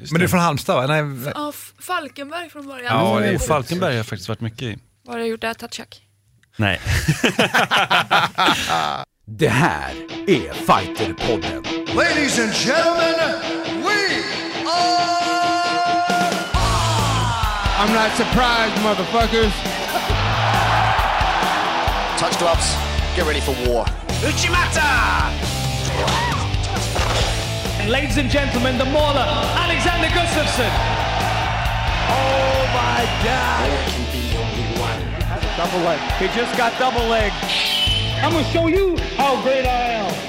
Just Men du är det. från Halmstad va? Nej, Ja, Falkenberg från början. Ja, det är Oh. Falkenberg har jag faktiskt varit mycket i. Vad har jag gjort där? Tatchak? Nej. Det här är Fighterpodden. Ladies and gentlemen, we are I'm not surprised, motherfuckers. Touch gloves, get ready for war. Ladies and gentlemen, the mauler, Alexander Gustafsson. Oh my God! Double leg. He just got double leg. I'm gonna show you how great I am.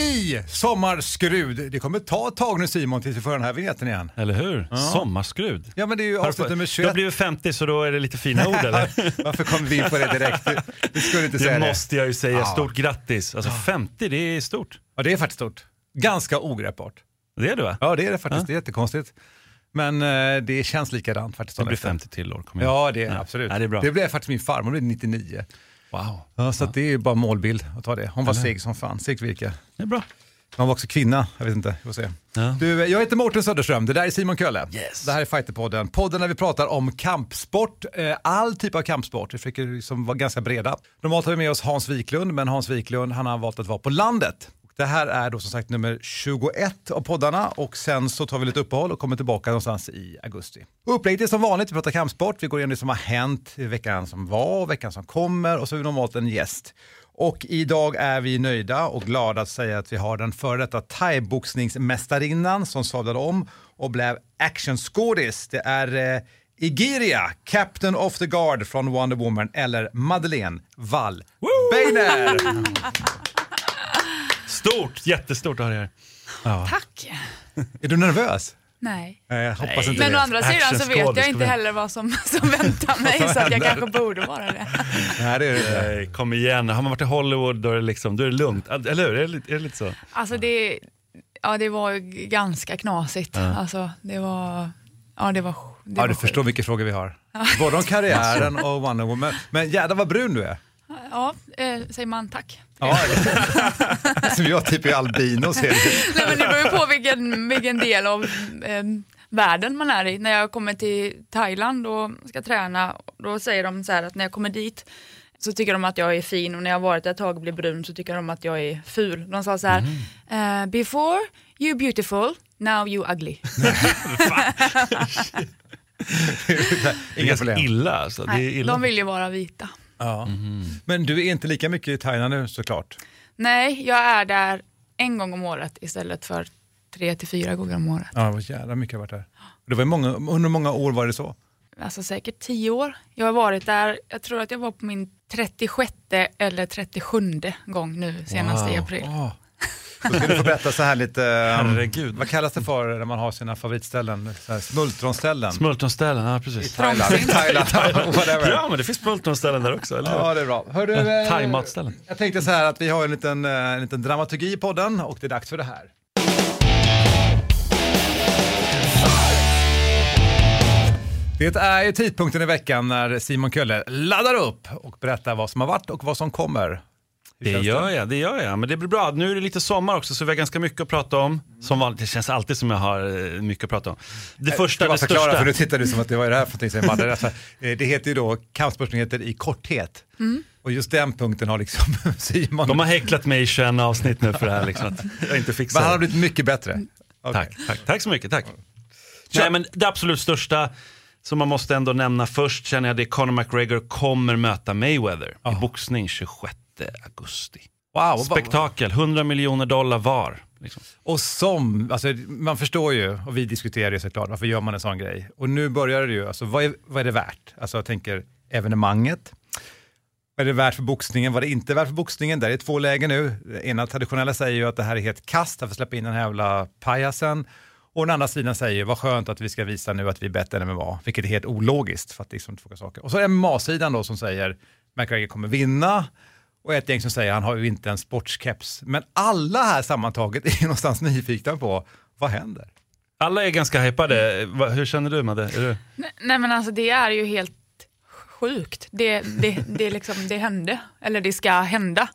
I Sommarskrud. Det kommer ta ett tag nu Simon tills vi får den här vignetten igen. Eller hur? Sommarskrud. Ja men det är ju avsnitt nummer Du har 21. blivit 50 så då är det lite fina ord eller? Varför kom vi in på det direkt? Du, du skulle inte Det säga måste jag ju säga. Ja. Stort grattis. Alltså 50, det är stort. Ja det är faktiskt stort. Ganska ogreppbart. Det är det va? Ja det är det faktiskt. Det är jättekonstigt. Men eh, det känns likadant faktiskt. Det blir efter. 50 till år. Kom igen. Ja det är Ja. absolut. Ja, det är bra. Det blev faktiskt min farmor, blev 99. Wow. Ja, så det är bara målbild att ta det. Hon var seg som fan, segt virke. Det är bra. Hon var också kvinna, jag vet inte, får se. Ja. Du, jag heter Mårten Söderström, det där är Simon Kölle. Yes. Det här är Fighterpodden, podden där vi pratar om kampsport, eh, all typ av kampsport. Vi försöker liksom vara ganska breda. Normalt har vi med oss Hans Wiklund, men Hans Wiklund han har valt att vara på landet. Det här är då som sagt nummer 21 av poddarna och sen så tar vi lite uppehåll och kommer tillbaka någonstans i augusti. Upplägget är som vanligt, vi pratar kampsport, vi går igenom det som har hänt veckan som var och veckan som kommer och så har vi normalt en gäst. Och idag är vi nöjda och glada att säga att vi har den före detta thaiboxningsmästarinnan som sadlade om och blev actionskådis. Det är eh, Igiria, Captain of the Guard från Wonder Woman eller Madeleine Wall Beiner. Stort, jättestort att ha det här. Tack! Är du nervös? Nej. Eh, Jag hoppas inte Men det. å andra sidan så vet jag inte heller vad som, som väntar mig så att jag kanske borde vara det. Nej, det är det. Nej, kom igen. Har man varit i Hollywood då är det, liksom, då är det lugnt. Eller hur? Är det, lite- är det lite så? Alltså det, ja, det var ganska knasigt. Alltså, det var, ja, det var, det Ja, var du sjukt. förstår vilka frågor vi har. Både om karriären och Wonder Woman. Men jädrar vad brun du är. Ja, eh, säger man tack. Ja, som jag typ är albino ser du. Nej, men det beror ju på vilken, vilken del av eh, världen man är i. När jag kommer till Thailand och ska träna, då säger de så här att när jag kommer dit så tycker de att jag är fin och när jag har varit där ett tag och blir brun så tycker de att jag är ful. De sa så här, eh, before you beautiful, now you ugly. Det Inga problem. illa alltså. Det är Nej, illa. de vill ju vara vita. Ja. Men du är inte lika mycket i Thailand nu såklart. Nej, jag är där en gång om året istället för tre till fyra gånger om året. Ja, vad jävla mycket jag har varit där. Det var många, under många år var det så. Alltså säkert tio år. Jag har varit där, jag tror att jag var på min 36 eller 37 gång nu senast i april. Oh. Då ska du få berätta så här lite, um, Herregud. vad kallas det för när man har sina favoritställen? Så här Smultronställen? Smultronställen, ja precis. Thailand, Thailand, whatever. Ja, men det finns smultronställen där också, eller? Ja, det är bra. Hör du, eh, Thaimatställen. Jag tänkte så här att vi har en liten, eh, en liten dramaturgi i podden och det är dags för det här. Det är ju tidpunkten i veckan när Simon Kölle laddar upp och berättar vad som har varit och vad som kommer. Det gör jag, det gör jag. Men det blir bra. Nu är det lite sommar också så vi har ganska mycket att prata om. Som vanligt, det känns alltid som jag har eh, mycket att prata om. Det första, Ska bara det förklara, största. för nu tittar du som att det var det här för någonting. Alltså, eh, Det heter ju då kampsportsnyheter i korthet. Och just den punkten har liksom Simon, De har häcklat mig i 21 avsnitt nu för det här liksom, att jag inte men fixar han har blivit mycket bättre. Okej. Tack, tack, tack så mycket, tack. Nej, men det absolut största som man måste ändå nämna först känner jag det är Conor McGregor kommer möta Mayweather i boxning 26 augusti. Wow, Spektakel, 100 miljoner dollar var. Liksom. Och som, alltså, man förstår ju, och vi diskuterar ju såklart, varför gör man en sån grej? Och nu börjar det ju, alltså, vad, är, vad är det värt? Alltså jag tänker evenemanget, vad är det värt för boxningen, vad är det inte värt för boxningen? Där är två läger nu. Det ena traditionella säger ju att det här är helt kast, att släppa in den här jävla pajasen. Och den andra sidan säger, vad skönt att vi ska visa nu att vi är bättre än MMA, vilket är helt ologiskt för att det är liksom två saker. Och så är det MMA-sidan då som säger, McGregor kommer vinna, och ett gäng som säger han har ju inte en sportskeps. Men alla här sammantaget är någonstans nyfikna på vad händer? Alla är ganska hypade. Hur känner du Madde? Du... Nej, nej men alltså det är ju helt sjukt. Det, det, det, liksom, det hände, eller det ska hända.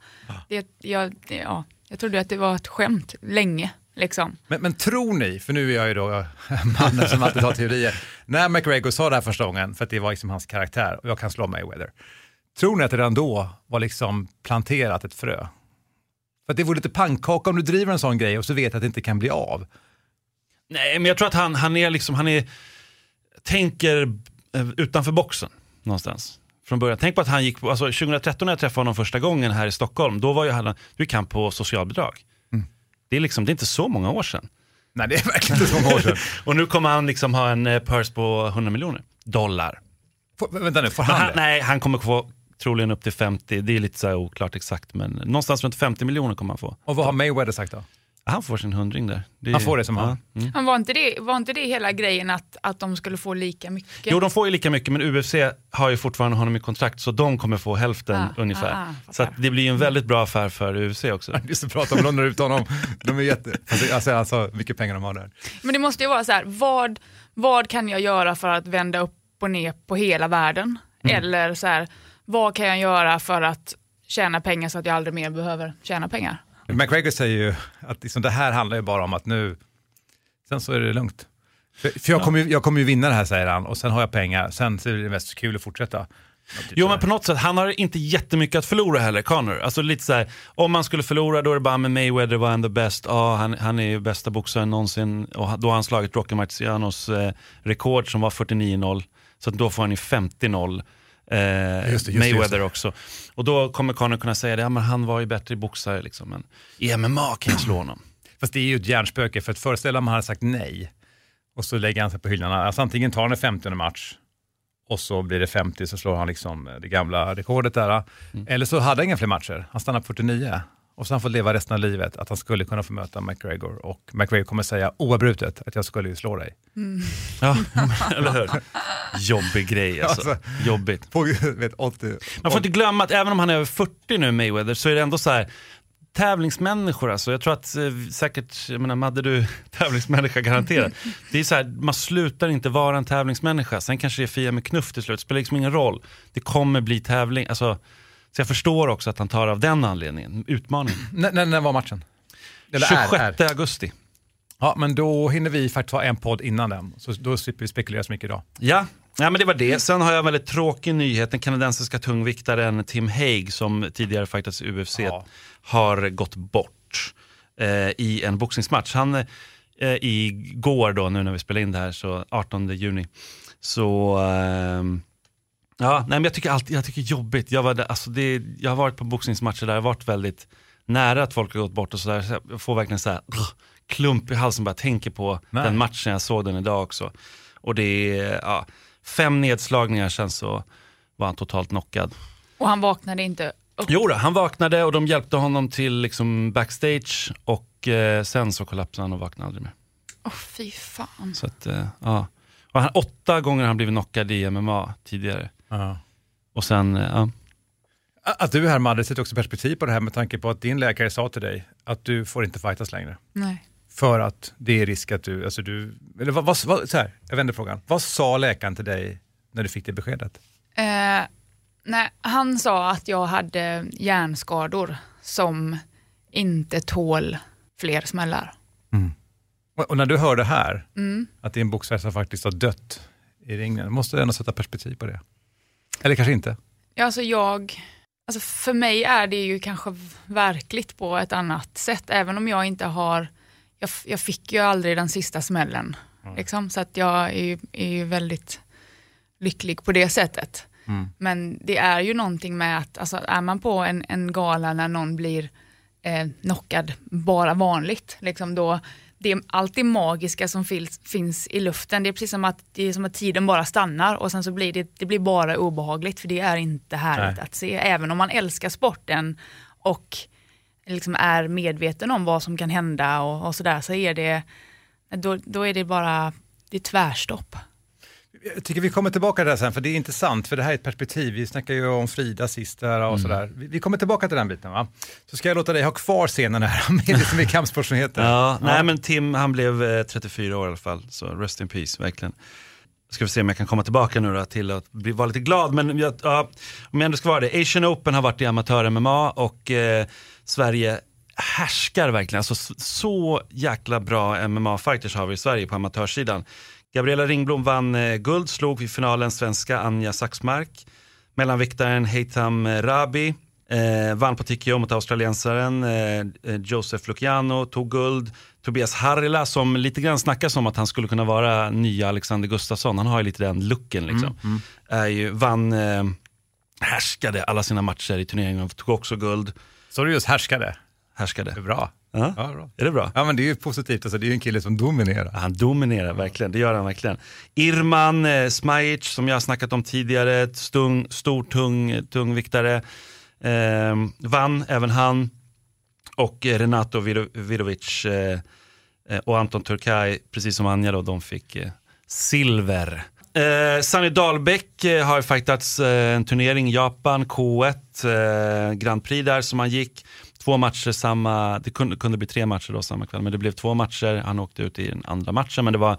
Det, jag, det, ja, jag trodde att det var ett skämt länge. Liksom. Men, men tror ni, för nu är jag ju då mannen som alltid har teorier, när McGregor sa det här första gången, för att det var liksom hans karaktär och jag kan slå Mayweather, tror ni att det redan då var liksom planterat ett frö? För att det vore lite pannkaka om du driver en sån grej och så vet att det inte kan bli av. Nej, men jag tror att han, han är liksom, han är, tänker eh, utanför boxen någonstans. Från början. Tänk på att han gick på, alltså 2013 när jag träffade honom första gången här i Stockholm, då var ju han, då gick han på socialbidrag. Det, är liksom, det är inte så många år sedan. Nej, det är verkligen inte så många år sedan. Och nu kommer han liksom ha en eh, purse på 100 miljoner dollar. Får, vänta nu, får han han, det? nej, han kommer få troligen upp till 50, det är lite så här oklart exakt, men någonstans runt 50 miljoner kommer han få. Och vad har Mayweather sagt då? Han får sin hundring där. är- Han får det som han. Mm. Var inte det, var inte det hela grejen att, att de skulle få lika mycket? Jo, de får ju lika mycket, men UFC har ju fortfarande honom i kontrakt, så de kommer få hälften Ah, ungefär. ah, ah, så att det blir ju en väldigt bra affär för UFC också. Just att prata om lånar ut honom. De är jätte... Alltså, alltså, alltså mycket pengar de har där. Men det måste ju vara så här, vad, vad kan jag göra för att vända upp och ner på hela världen? Mm. Eller så här, vad kan jag göra för att tjäna pengar så att jag aldrig mer behöver tjäna pengar? McGregor säger ju att liksom, det här handlar ju bara om att nu, sen så är det lugnt. För, för jag, kommer ju, jag kommer ju vinna det här säger han och sen har jag pengar, sen så är det mest kul att fortsätta. Jo men på något sätt, han har inte jättemycket att förlora heller, Conor. Alltså lite så här, om man skulle förlora då är det bara med Mayweather var the best, ja han, han är ju bästa boxaren någonsin och då har han slagit Rocky Marcianos eh, rekord som var 49-0. Så att då får han ju 50-0. Eh, Just det, just Mayweather just också. Och då kommer Conor kunna säga det, ja men han var ju bättre boxare liksom. Men i MMA kan jag slå honom. Fast det är ju ett hjärnspöke, för att föreställa om han hade sagt nej och så lägger han sig på hyllan. Alltså antingen tar han en 50 match och så blir det 50 så slår han liksom det gamla rekordet där. Eller så hade han inga fler matcher, han stannar på 49 och så har han fått leva resten av livet att han skulle kunna få möta McGregor och McGregor kommer säga oavbrutet att jag skulle ju slå dig. Ja, eller hur? Jobbig grej alltså. Alltså. Jobbigt. På, vet, 80, Man får inte glömma att även om han är över 40 nu, Mayweather, så är det ändå så här tävlingsmänniskor alltså. Jag tror att eh, säkert, jag menar Madde du tävlingsmänniska garanterat. Det är så här, man slutar inte vara en tävlingsmänniska. Sen kanske det är Fia med knuff till slut, det spelar liksom ingen roll. Det kommer bli tävling, alltså. Så jag förstår också att han tar av den anledningen, utmaningen. när, när, var matchen? Eller är- 26 är. augusti. Ja, men då hinner vi faktiskt ha en podd innan den, så då slipper vi spekulera så mycket idag. Ja, ja men det var det. Sen har jag en väldigt tråkig nyhet. Den kanadensiska tungviktaren Tim Hague som tidigare faktiskt i UFC Ja. har gått bort eh, i en boxningsmatch. Han, eh, igår då, nu när vi spelar in det här, så 18 juni, så ehm, Ja, nej, men jag tycker alltid, jag tycker jobbigt. Jag, var där, alltså det, jag har varit på boxningsmatcher där det har varit väldigt nära att folk har gått bort och sådär. Så jag får verkligen så här, klump i halsen bara jag tänker på Nej. den matchen. Jag såg den idag också. Och det är ja, fem nedslagningar sen så var han totalt knockad. Och han vaknade inte upp. Jo då, han vaknade och de hjälpte honom till liksom backstage och eh, sen så kollapsade han och vaknade aldrig mer. Åh fy fan. Så att, eh, ja. och han, åtta gånger har han blivit knockad i MMA tidigare. Och sen, eh, ja. Att du är här Madde sätter också perspektiv på det här med tanke på att din läkare sa till dig att du får inte fightas längre. Nej. För att det är risk att du, alltså du, eller vad, vad, så här, jag vänder frågan. Vad sa läkaren till dig när du fick det beskedet? Eh, nej, han sa att jag hade hjärnskador som inte tål fler smällar. Och, och när du hör det här, att det är en boxare som faktiskt har dött i ringen, måste du ändå sätta perspektiv på det. Eller kanske inte. Ja, alltså jag, alltså för mig är det ju kanske verkligt på ett annat sätt, även om jag inte har, jag, jag fick ju aldrig den sista smällen. Liksom, så att jag är ju, är ju väldigt lycklig på det sättet. Men det är ju någonting med att, alltså, är man på en, en gala när någon blir eh, knockad bara vanligt, liksom då, det är allt det magiska som finns, finns i luften, det är precis som att, det är som att tiden bara stannar och sen så blir det, det blir bara obehagligt för det är inte härligt Nej. att se. Även om man älskar sporten och liksom är medveten om vad som kan hända och, och sådär så är det, då, då är det bara, det är tvärstopp. Jag tycker vi kommer tillbaka till det här sen, för det är intressant, för det här är ett perspektiv. Vi snackar ju om Frida sist där och sådär. Vi, vi kommer tillbaka till den biten va? Så ska jag låta dig ha kvar scenen här med lite mer kampsportsnyheter. Ja, nej men Tim han blev eh, 34 år i alla fall, så rest in peace verkligen. Ska vi se om jag kan komma tillbaka nu då till att bli, vara lite glad, men jag, ja, om jag ändå ska vara det. Asian Open har varit i amatör-MMA och eh, Sverige härskar verkligen. Alltså, så, så jäkla bra MMA-fighters har vi i Sverige på amatörsidan. Gabriella Ringblom vann eh, guld, slog i finalen svenska Anja Saxmark. Mellanviktaren Heitam Rabi eh, vann på TKO mot australiensaren eh, eh, Joseph Luciano, tog guld. Tobias Harila som lite grann snackas om att han skulle kunna vara nya Alexander Gustafsson. Han har ju lite den looken liksom. Mm, Är ju, vann, eh, härskade alla sina matcher i turneringen och tog också guld. Så du just härskade. Härskade. är bra. Ja. Ja, bra. Är det bra? Ja, men det är ju positivt. Alltså, det är ju en kille som dominerar. Han dominerar verkligen, det gör han verkligen. Irman eh, Smajic som jag har snackat om tidigare, stung, stor tung, tungviktare. Eh, vann även han. Och eh, Renato Vidovic eh, eh, och Anton Turkay, precis som Anja då, de fick eh, silver. Eh, Sanny Dahlbäck eh, har fightats eh, en turnering i Japan, K1, eh, Grand Prix där som han gick. Två matcher samma, det kunde, kunde bli tre matcher då samma kväll, men det blev två matcher. Han åkte ut i den andra matchen, men det var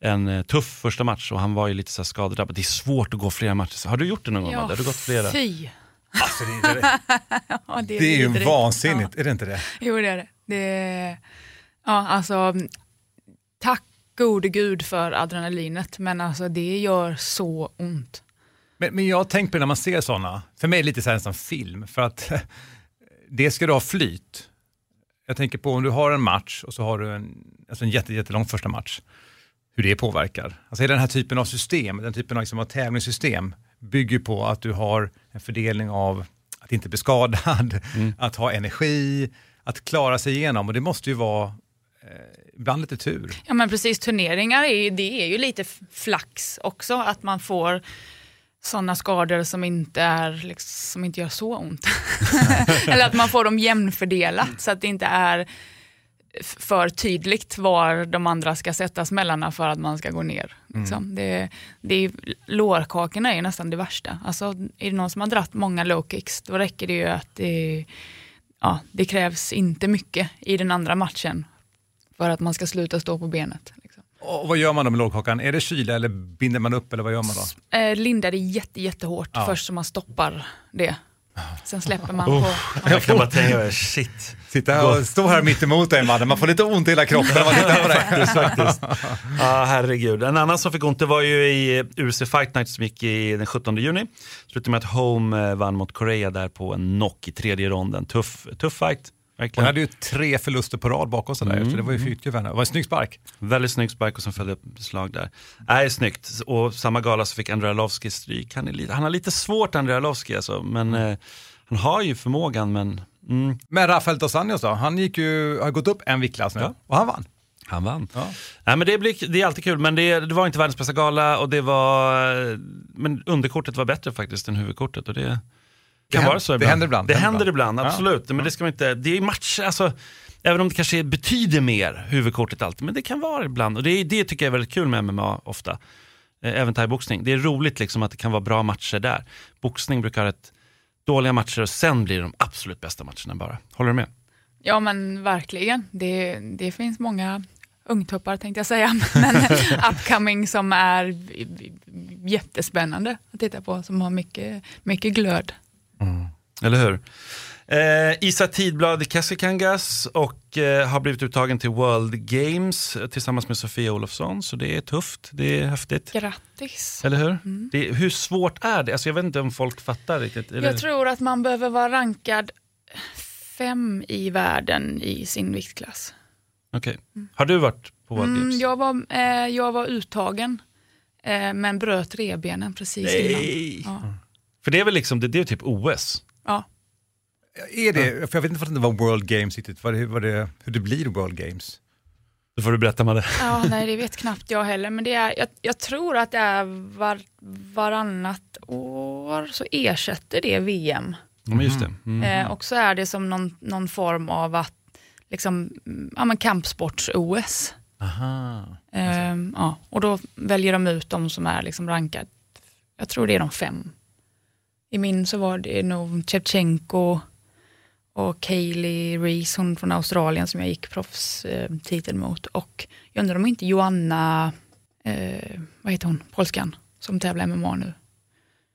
en eh, tuff första match och han var ju lite så skadedrabbad. Det är svårt att gå flera matcher. Har du gjort det någon gång? Madde? Har du gått flera? fy. Alltså, det, är- det, Ja, det är ju vidrigt. vansinnigt, är det inte det? Jo, det är det. det är, ja, alltså, tack gode gud för adrenalinet, men alltså, det gör så ont. Men, men jag har tänkt på det när man ser sådana, för mig är det lite så här som film, för att det ska du ha flyt. Jag tänker på om du har en match och så har du en, alltså en jätte, jättelång första match, hur det påverkar. Alltså den här typen av system, den typen av, liksom, av tävlingssystem bygger på att du har en fördelning av att inte bli skadad, att ha energi, att klara sig igenom och det måste ju vara eh, ibland lite tur. Ja men precis, turneringar är, ju- det är ju lite flax också, att man får sådana skador som inte, är, liksom, som inte gör så ont. Eller att man får dem jämnfördelat så att det inte är för tydligt var de andra ska sätta smällarna för att man ska gå ner. Liksom. Det, det är, lårkakorna är nästan det värsta. Alltså, är det någon som har dratt många low kicks, då räcker det ju att det, ja, det krävs inte mycket i den andra matchen för att man ska sluta stå på benet. Och vad gör man då med lårkakan? Är det kyla eller binder man upp eller vad gör man då? Eh, linda det jätte, jättehårt Ja. först så man stoppar det. Sen släpper man på... Jag kan bara tänka mig, shit. Sitta här och stå här mitt emot dig Madde, man får lite ont i hela kroppen när man tittar på dig. faktiskt, faktiskt. Ja, herregud. En annan som fick ont, det var ju i UFC Fight Night som gick i den 17 juni. Slutade med att Home eh, vann mot Korea där på en knock i tredje ronden. Tuff, tuff fight, Hon verkligen. hade ju tre förluster på rad bakom sig där, så det var ju henne. Det var en snygg spark. Väldigt snygg spark och som följde upp slag där. Nej, snyggt. Och samma gala så fick Andrei Arlovski stryk. Han, är lite, han har lite svårt, Andrei Arlovski, alltså, men eh, han har ju förmågan, men mm, Men Rafael dos Anjos då, han gick ju, har gått upp en viktklass nu Ja. och han vann. han vann. Ja. Nej, men det, blir, det är alltid kul, men det, det var inte världens bästa gala och det var, men underkortet var bättre faktiskt än huvudkortet. Och det, kan händer- vara så det ibland. händer ibland, Det det händer ibland, ibland. absolut. Men det ska man inte, det är matcher, alltså, även om det kanske betyder mer, huvudkortet alltid, men det kan vara ibland. Och det, det tycker jag är väldigt kul med MMA ofta. Eh, Även thaiboxning. Det är roligt liksom att det kan vara bra matcher där. Boxning brukar ha ett dåliga matcher och sen blir det de absolut bästa matcherna bara. Håller du med? Ja men verkligen. Det, det finns många ungtuppar tänkte jag säga, men upcoming som är jättespännande att titta på, som har mycket, mycket glöd. Eller hur? Eh, Isa Tidblad Kasikangas och eh, har blivit uttagen till World Games tillsammans med Sofia Olofsson. Så det är tufft, det är häftigt. Grattis! Eller hur? Det, hur svårt är det? Alltså jag vet inte om folk fattar riktigt. Eller? Jag tror att man behöver vara rankad fem i världen i sin viktklass. Okej. Har du varit på World Mm, Games? jag, var, eh, jag var uttagen, eh, men bröt revbenen precis innan. Nej! Ja. För det är väl liksom, det, det är typ OS? Ja. Är det, för jag vet inte vad det var World Games riktigt, vad det, vad det, hur det blir World Games. Då får du berätta med det. Ja, nej, det vet knappt jag heller, men det är, jag, jag tror att det är var, varannat år så ersätter det VM. Ja, men just det. Mm. Eh, och så är det som någon, någon form av att, liksom, mm, ja men kampsports-OS. Aha. Eh, ja, och då väljer de ut de som är liksom rankade, jag tror det är de fem. I min så var det nog Shevchenko och Kaylee Reese, hon från Australien som jag gick proffstiteln mot. Och jag undrar om inte Joanna, eh, vad heter hon, polskan, som tävlar MMA nu.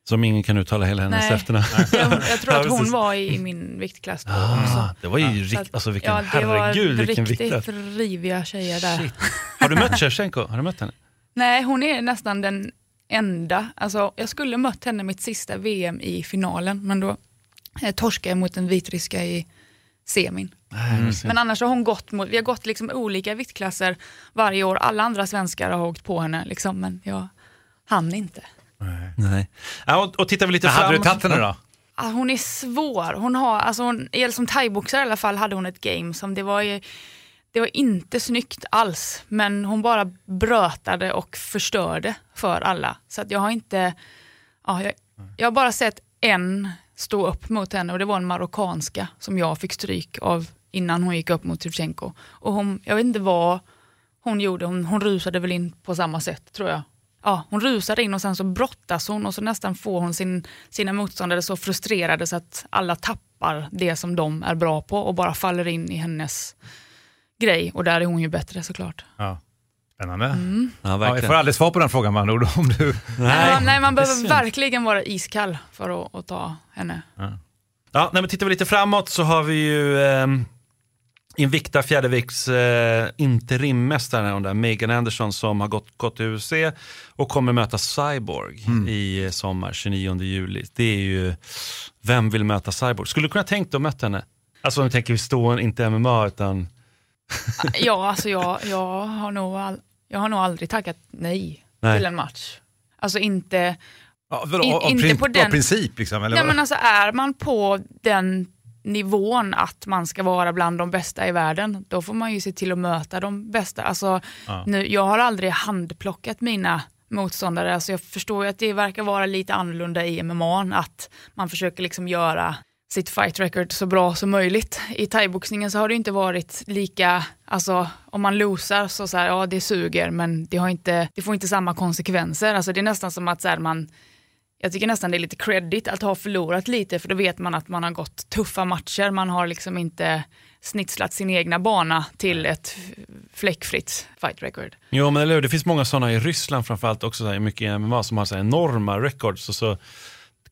Som ingen kan uttala hela hennes efternamn. Jag, jag tror Ja, att hon var i min viktklass då Ah, också. det var ju Så rikt, att- alltså vilken, ja, det var herregud vilken riktigt viktklass. riviga tjejer där. Har du mött Shevchenko? Har du mött henne? Nej, hon är nästan den enda. Alltså, jag skulle mött henne mitt sista VM i finalen, men då eh, torskade jag mot en vitryska i semin. Mm. Men annars har hon gått mot, vi har gått liksom olika viktklasser varje år. Alla andra svenskar har åkt på henne, liksom, men jag hann inte. Nej. Ja, och, och tittar vi lite Men fram. hade du tagit henne då? Hon är svår. Hon har, alltså hon, som thaiboxare i alla fall hade hon ett game som det var ju, det var inte snyggt alls. Men hon bara brötade och förstörde för alla. Så att jag har inte, ja, jag, jag har bara sett en stå upp mot henne och det var en marockanska som jag fick stryk av innan hon gick upp mot Shevchenko. Och hon, jag vet inte vad hon gjorde, hon, hon rusade väl in på samma sätt tror jag. Ja, hon rusade in och sen så brottas hon och så nästan får hon sin, sina motståndare så frustrerade så att alla tappar det som de är bra på och bara faller in i hennes grej. Och där är hon ju bättre såklart. Ja. Spännande. Ja, Ja, jag får aldrig svar på den frågan med andra ord. Om du... Nej, ja, nej, man behöver synd. verkligen vara iskall för att, att ta henne. Ja, när vi tittar vi lite framåt så har vi ju eh, Invicta fjärdevikts eh, där Megan Anderson som har gått, gått till UFC och kommer möta Cyborg i eh, sommar, 29 juli. Det är ju, vem vill möta Cyborg? Skulle du kunna tänkt dig att möta henne? Alltså om vi tänker vi stå inte MMA utan, Ja, alltså jag, jag, har nog all, jag har nog aldrig tackat nej, Nej. till en match. Alltså inte, Ja, vadå, In- av, inte prin- på den- av princip liksom? Eller nej men alltså är man på den nivån att man ska vara bland de bästa i världen, då får man ju se till att möta de bästa. Alltså, nu, jag har aldrig handplockat mina motståndare, alltså jag förstår ju att det verkar vara lite annorlunda i MMA, att man försöker liksom göra sitt fight record så bra som möjligt. I thaiboxningen så har det inte varit lika, alltså om man losar så, så här, ja det suger men det, har inte, det får inte samma konsekvenser. Alltså det är nästan som att så här, man, jag tycker nästan det är lite credit att ha förlorat lite för då vet man att man har gått tuffa matcher, man har liksom inte snitslat sin egna bana till ett fläckfritt fight record. jo men eller hur, det finns många sådana i Ryssland framförallt också, så här, mycket MMA som har så här enorma records och så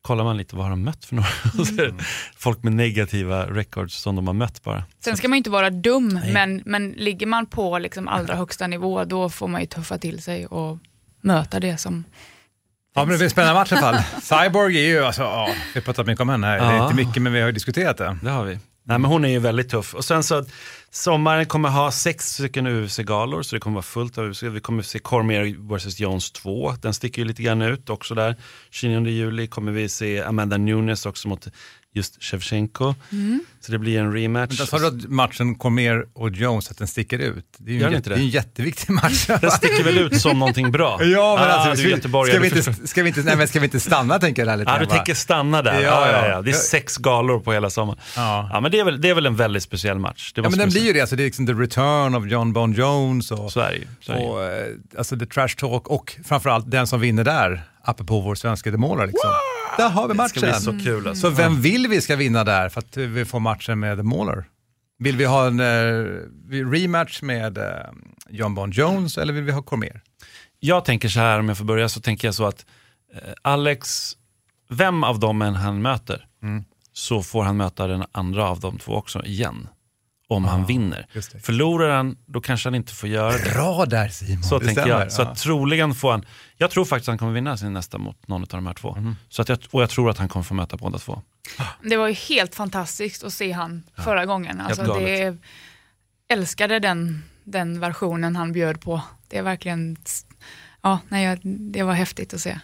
kollar man lite vad har de mött för några, det folk med negativa records som de har mött bara. Sen ska man ju inte vara dum, men, men ligger man på liksom allra högsta nivå då får man ju tuffa till sig och möta det som Ja, men det blir en spännande match i alla fall. Cyborg är ju, alltså, ja, vi har pratat mycket om henne här. Det är Ja. inte mycket, men vi har ju diskuterat det. Det har vi. Nej men hon är ju väldigt tuff. Och sen så, sommaren kommer ha sex stycken UFC-galor, så det kommer vara fullt av UFC. Vi kommer se Cormier vs Jones 2, den sticker ju lite grann ut också där. 29 juli kommer vi se Amanda Nunes också mot just Shevchenko. Så det blir en rematch. Men Sa du att matchen Cormier och Jones, att den sticker ut? Det är ju en, jätte, inte det det? är en jätteviktig match. Den sticker väl ut som någonting bra? Ja, men ah, alltså, du ska, ska, vi inte, ska, vi inte, nej, men ska vi inte stanna tänker jag där lite Ja, du bara. tänker stanna där? Ja, Ja, ja, ja. Det är sex galor på hela sommaren. Ja. Ja, men det är, väl, det är väl en väldigt speciell match. Det Ja, men den blir ju det, alltså, det är liksom the return of John Bon Jones och, Så är det ju. Så är det ju. och eh, alltså the trash talk och framförallt den som vinner där, apropå vår svenska demålare. Liksom. Där har vi Det ska matchen. bli så kul alltså. Så vem vill vi ska vinna där för att vi får matchen med The Mauler? Vill vi ha en eh, rematch med eh, John Bon Jones eller vill vi ha Cormier? Jag tänker så här, om jag får börja, så tänker jag så att eh, Alex, vem av dem än han möter, Mm. så får han möta den andra av de två också igen. Om han vinner. Förlorar han, då kanske han inte får göra det. Bra där Simon. Så Det tänker stämmer, jag. Så ja. att troligen får han, jag tror faktiskt att han kommer vinna sin nästa mot någon av de här två. Mm. Så att jag, och jag tror att han kommer få möta båda två. Det var ju helt fantastiskt att se han förra gången. Alltså, det, älskade den, den versionen han bjöd på. Det är verkligen, ja, nej, det var häftigt att se.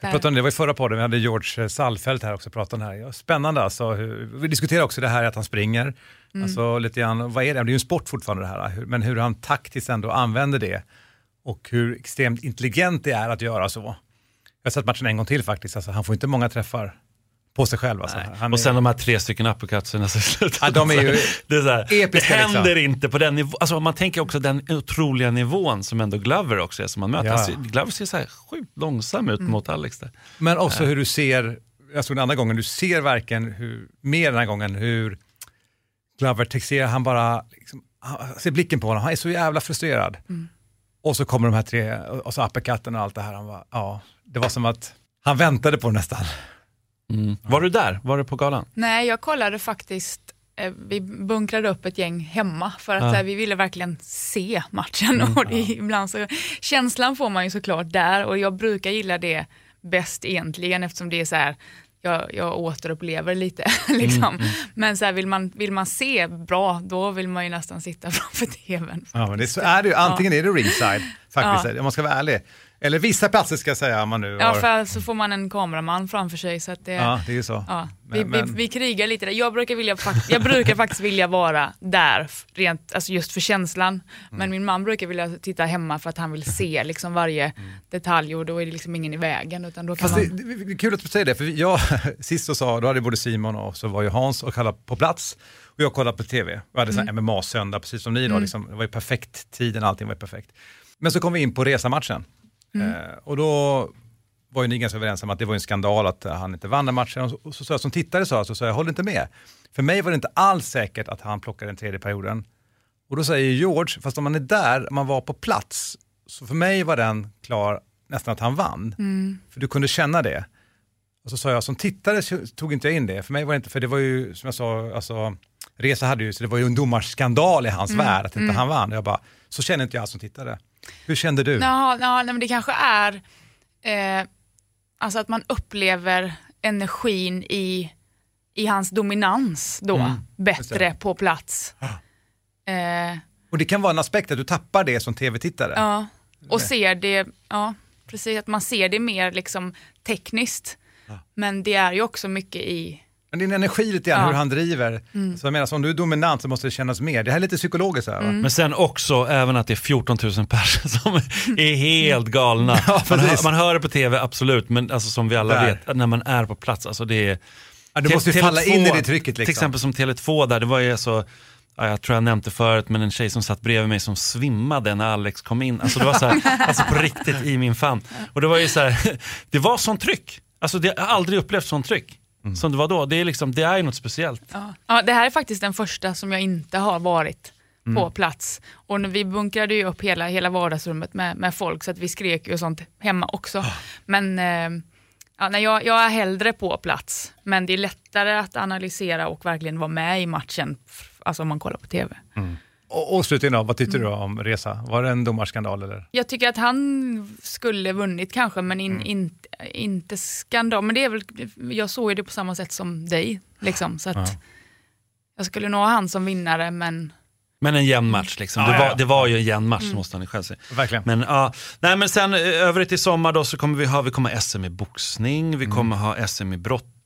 Jag pratade om det, det var i förra podden, vi hade George Salfelt här också pratade om det här. Spännande alltså. Vi diskuterar också det här att han springer. Alltså lite grann, vad är det? Det är ju en sport fortfarande det här, men hur han taktiskt ändå använder det. Och hur extremt intelligent det är att göra så. Jag har sett matchen en gång till faktiskt, alltså, han får inte många träffar på sig själv. Alltså. Han Och är- sen de här tre stycken slutet. Ja, de är ju det, är så här, det episka, händer liksom. inte på den nivån. Alltså, man tänker också den otroliga nivån som ändå Glover också är som man möter. Ja. Alltså, Glover ser så här sjukt långsam ut mot Alex där. Men också hur du ser, jag såg den andra gången, du ser verkligen hur, mer den här gången hur Glover texterar, han bara, liksom, han- ser blicken på honom, han är så jävla frustrerad. Och så kommer de här tre, och så uppercutten och allt det här, han bara, ja, det var som att Han väntade på nästan. Var du där? Var du på galan? Nej, jag kollade faktiskt, eh, vi bunkrade upp ett gäng hemma för att Ja. eh, vi ville verkligen se matchen. och det, är ibland så, känslan får man ju såklart där och jag brukar gilla det bäst egentligen eftersom det är så här, jag, jag återupplever lite. liksom. Men så här, vill, man, vill man se bra, då vill man ju nästan sitta framför tvn. Ja, men det är, så är det ju. Antingen är det ringside, faktiskt, Ja. om man ska vara ärlig. Eller vissa platser ska jag säga, om man nu Ja, har... för så får man en kameraman framför sig. Så att det, Ja, det är så. Ja, Men- vi, men- Vi, vi krigar lite där. Jag brukar, vilja, fakt- jag brukar faktiskt vilja vara där, rent, alltså just för känslan. Mm. Men min man brukar vilja titta hemma för att han vill se liksom varje detalj och då är det liksom ingen i vägen. Utan då kan Mm. Fast man... det, det, det är kul att du säger det, för jag sist så sa, då hade både Simon och så var ju Hans och kollade på plats. Och jag kollade på tv. Vi hade mm. MMA-söndag, precis som ni då. Liksom, det var ju perfekt, tiden, allting var ju perfekt. Men så kom vi in på resamatchen. Eh, och då var ju ni ganska överens om att det var en skandal att eh, han inte vann den matchen. Och så, och så jag som tittare sa, så sa jag, håller inte med. För mig var det inte alls säkert att han plockade den tredje perioden. Och då säger George, fast om man är där, om man var på plats, så för mig var den klar nästan att han vann. För du kunde känna det. Och så sa jag, som tittare så tog inte jag in det. För mig var det inte, för det var ju, som jag sa, alltså, Resa hade ju, så det var ju en domarskandal i hans värld att inte han vann. Och jag bara, så känner inte jag som tittare. Hur kände du? Jaha, ja, nej, men det kanske är eh, alltså att man upplever energin i, i hans dominans då, Mm, bättre på plats. Eh, Och det kan vara en aspekt att du tappar det som tv-tittare. Ja, och ser det, ja precis, att man ser det mer liksom tekniskt. Men det är ju också mycket i, Men din energi lite grann, Ja. hur han driver. Så jag menar, så om du är dominant så måste det kännas mer. Det här är lite psykologiskt här va? Men sen också även att det är 14 000 personer som är helt galna. Ja, man, hör, man hör det på tv, absolut, men alltså, som vi alla Där. vet, att när man är på plats, alltså det är... Ja, du Te- måste ju Tele2 falla in i det trycket Till liksom. exempel som Tele2 där, det var ju så, ja, jag tror jag nämnde förut, men en tjej som satt bredvid mig som svimmade när Alex kom in. Alltså det var så här, alltså på riktigt i min famn. Och det var ju så här, det var sånt tryck. Alltså det, jag har aldrig upplevt sånt tryck. Mm. Som det var då. Det är, liksom, det är något speciellt. ja. ja det här är faktiskt den första som jag inte har varit Mm. på plats. Och när vi bunkrade ju upp hela, hela vardagsrummet med, med folk så att vi skrek och sånt hemma också. Ah. Men eh, ja, nej, jag, jag är hellre på plats, men det är lättare att analysera och verkligen vara med i matchen, alltså om man kollar på tv. Och, och slutligen då, vad tyckte du om Resa? Var det en domarskandal eller? Jag tycker att han skulle vunnit kanske, men in, Mm. in, inte skandal. Men det är väl, jag såg ju det på samma sätt som dig. Liksom, så att Jag skulle nog ha han som vinnare, men Men en jämn match liksom. Ja, det, ja, var, ja. det var ju en jämn match, Mm. måste han ju själv säga. Verkligen. Men, ja, nej, men sen eh, övrigt i sommar då så kommer vi ha, vi kommer ha SM i boxning, vi Mm. kommer ha SM i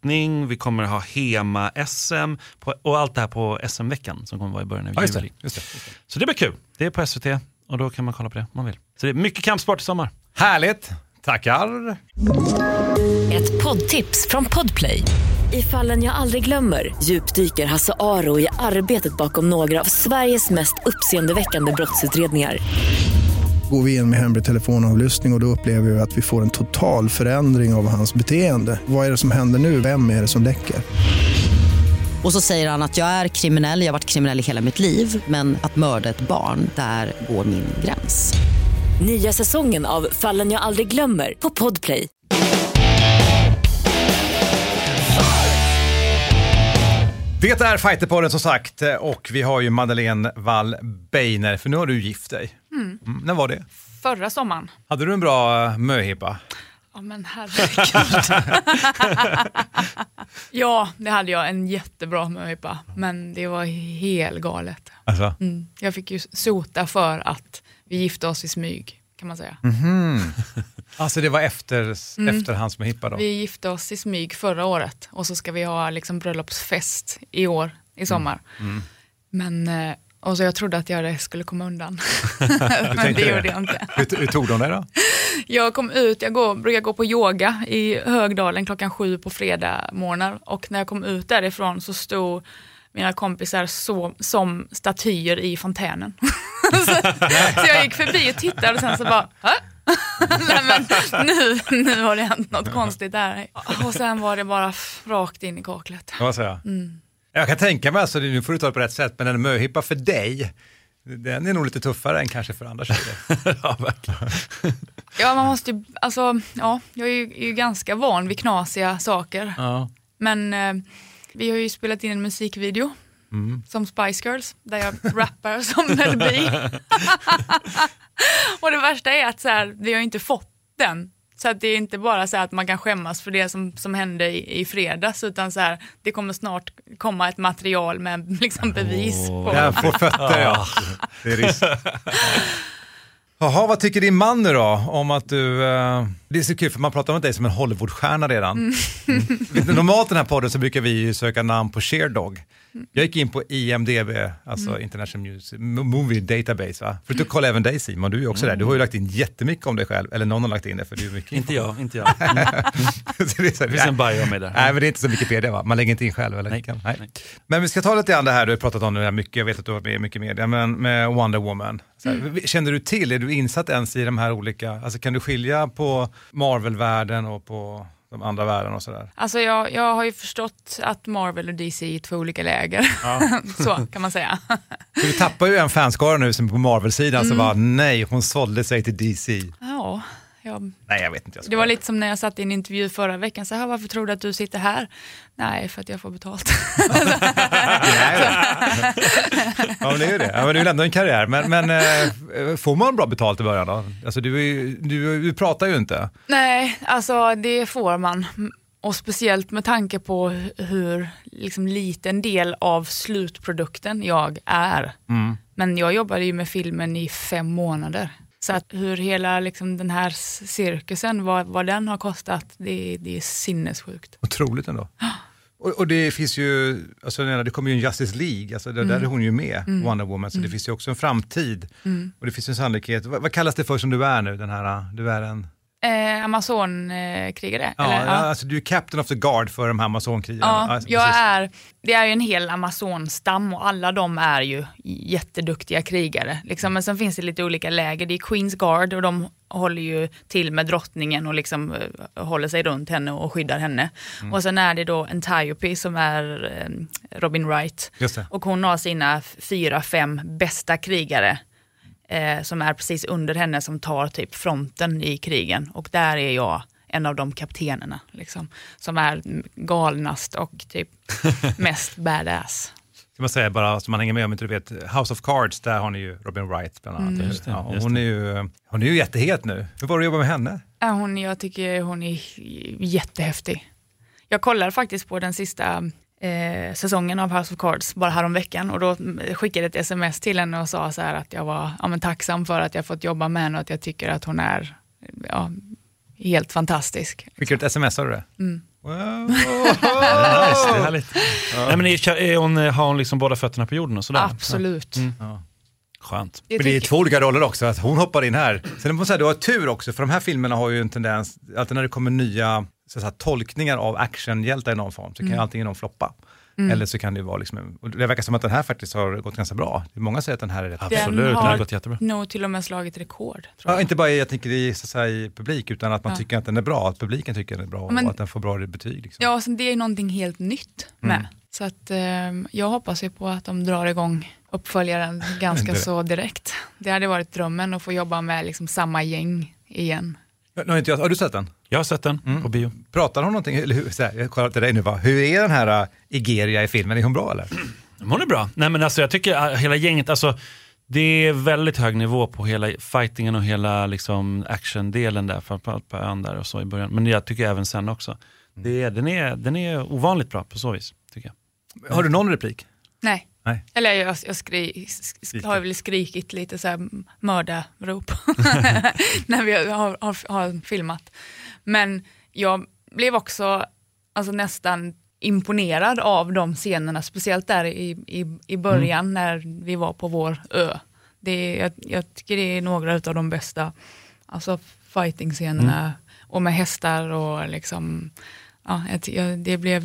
brottning, vi kommer ha HEMA-SM och allt det här på SM-veckan som kommer vara i början av Ja, just det. juli. Just det, just det. Så det blir kul. Det är på SVT och då kan man kolla på det om man vill. Så det är mycket kampsport i sommar. Härligt, tackar. Ett poddtips från Podplay. I fallen jag aldrig glömmer djupdyker Hasse Aro i arbetet bakom några av Sveriges mest uppseendeväckande brottsutredningar. Går vi in med hemlig telefonavlyssning och, och då upplever vi att vi får en total förändring av hans beteende. Vad är det som händer nu? Vem är det som läcker? Och så säger han att jag är kriminell, jag har varit kriminell i hela mitt liv men att mörda ett barn, där går min gräns. Nya säsongen av Fallen jag aldrig glömmer på Podplay. Det är Fighterpodden som sagt och vi har ju Madeleine Wall Beiner, för nu har du gift dig. Mm, när var det? förra sommaren. Hade du en bra eh, möhippa? Ja men herregud. ja, det hade jag. En jättebra möhippa. Men det var helt galet. Alltså. Mm. Jag fick ju sota för att vi gifte oss i smyg, kan man säga. Alltså det var efter, efter hans möhippa då? Vi gifte oss i smyg förra året och så ska vi ha liksom bröllopsfest i år, i sommar. Men, eh, och så jag trodde att jag skulle komma undan. Men det det? gjorde jag inte. Hur, hur tog de det då? Jag kom ut, jag går, brukar gå på yoga i Högdalen klockan sju på fredag morgnar och när jag kom ut därifrån så stod mina kompisar så, som statyer i fontänen. så, så jag gick förbi och tittade och sen så bara, "Hä?" Nej, men nu, nu har det hänt något konstigt där. Och sen var det bara rakt in i kaklet. Vad säger jag? Jag kan tänka mig, alltså, nu får du ta det på rätt sätt, men en möhippa för dig, den är nog lite tuffare än kanske för andra tjejer. ja, verkligen. Ja, man måste ju, alltså, ja, jag är ju, är ju ganska van vid knasiga saker. Ja. Men eh, vi har ju spelat in en musikvideo Mm. som Spice Girls, där jag rappar som Mel B. och det värsta är att så här, vi har inte fått den. Så att det är inte bara så här att man kan skämmas för det som, som hände i, i fredags, utan så här, det kommer snart komma ett material med liksom bevis. på. Jag får fötter ja. Det är risk. Jaha, vad tycker din man nu då om att du... eh, det är så kul för man pratar om dig som en Hollywoodstjärna redan. Mm. Ni, Normalt i den här podden så brukar vi söka namn på Sherdog. Jag gick in på IMDB, alltså Mm. International Music, Movie Database. Va? För att kolla även dig Simon, du är också där. Du har ju lagt in jättemycket om dig själv, eller någon har lagt in det för du är mycket Inte jag, inte jag. Så det, är så, Det finns en bio mig där. Nej, men det är inte som Wikipedia va? Man lägger inte in själv eller? Nej. Kan, nej. Men vi ska ta lite grann det här, du har pratat om det här mycket, jag vet att du har varit med i mycket media, men med Wonder Woman. Så här, Känner du till, är du insatt ens i de här olika, alltså kan du skilja på Marvel-världen och på de andra världen och sådär? Alltså jag, jag har ju förstått att Marvel och DC är två olika läger. så kan man säga. Du tappar ju en fanskara nu som på Marvel-sidan, Mm. så bara nej, hon sålde sig till DC. Ja, jag, Nej, jag vet inte. Jag det var lite som när jag satt i en intervju förra veckan. Så här, varför tror du att du sitter här? Nej, för att jag får betalt. Ja, men det är ju det. Ja, men det är väl ändå en karriär. Men, men eh, får man bra betalt i början då? Alltså, du, ju- du, du pratar ju inte. Nej, alltså det får man. Och speciellt med tanke på hur liksom, liten del av slutprodukten jag är. Mm. Men jag jobbade ju med filmen i fem månader. Så att hur hela liksom, den här cirkusen, vad, vad den har kostat, det, det är sinnessjukt. Otroligt ändå. Och, och det finns ju, alltså det kommer ju en Justice League, alltså det, där är hon ju med, Wonder Woman, så det finns ju också en framtid. Och det finns en sannolikhet, vad, vad kallas det för som du är nu, den här, du är en, Eh, Amazonkrigare? ja, eller? ja. alltså du är captain of the guard för de här amazonkrigarna. Ja, Alltså, jag precis. är, det är ju en hel Amazonstam och alla de är ju jätteduktiga krigare. Liksom. Men sen finns det lite olika läger. Det är Queens Guard och de håller ju till med drottningen och liksom eh, håller sig runt henne och skyddar henne. Mm. Och sen är det då Antiope som är eh, Robin Wright. Och hon har sina fyra, fem bästa krigare eh, som är precis under henne som tar typ fronten i krigen. Och där är jag en av de kaptenerna liksom, som är galnast och typ mest badass. Ska man säga bara så man hänger med om inte du vet, House of Cards, där har ni ju Robin Wright bland annat. Mm. Just det, ja, hon, är ju, hon är ju jättehet nu. Hur var det att jobba med henne? Ja, hon, jag tycker hon är jättehäftig. Jag kollade faktiskt på den sista eh, säsongen av House of Cards bara häromveckan och då mm, skickade jag ett sms till henne och sa så här att jag var ja, men tacksam för att jag fått jobba med henne och att jag tycker att hon är ja, helt fantastisk. Fick du ett sms av det? Mm. Wow. Nice, det är härligt. Nej, men är, är hon, har hon liksom båda fötterna på jorden och sådär? Absolut. Skönt. Jag Men det är två olika roller också, att hon hoppar in här. Sen måste jag säga, du har tur också, för de här filmerna har ju en tendens, alltid när det kommer nya så att säga, tolkningar av actionhjältar i någon form, så kan Mm. ju antingen de floppa. Eller så kan det vara liksom, det verkar som att den här faktiskt har gått ganska bra. Många säger att den här är rätt Den Absolut, den har har gått jättebra. nog till och med slagit rekord. Tror Ja, jag. inte bara jag tänker i, så att säga, i publik, utan att man Ja. tycker att den är bra, att publiken tycker att den är bra men- och att den får bra betyg. Liksom. Ja, och sen det är ju någonting helt nytt med. Mm. Så att, eh, jag hoppas ju på att de drar igång uppföljaren ganska så direkt. Det hade varit drömmen att få jobba med liksom samma gäng igen. Nu har, inte jag, har du sett den? Jag har sett den på bio. Pratar hon någonting, eller hur, så här, jag kollar till dig nu bara, hur är den här uh, Igeria i filmen, är hon bra eller? Hon är bra. Nej men alltså jag tycker äh, hela gänget, alltså det är väldigt hög nivå på hela fightingen och hela liksom actiondelen där, framförallt på ön där och så i början. Men jag tycker även sen också. Det är, den, är, den är ovanligt bra på så vis, tycker jag. Har du någon replik? Nej. Nej. Eller jag, jag skri, sk, har väl skrikit lite så här mördarrop när vi har, har, har filmat. Men jag blev också alltså, nästan imponerad av de scenerna, speciellt där i, i, i början när vi var på vår ö. Det, är- jag, jag tycker det är några av de bästa alltså, fighting-scenerna och med hästar och liksom, ja, det blev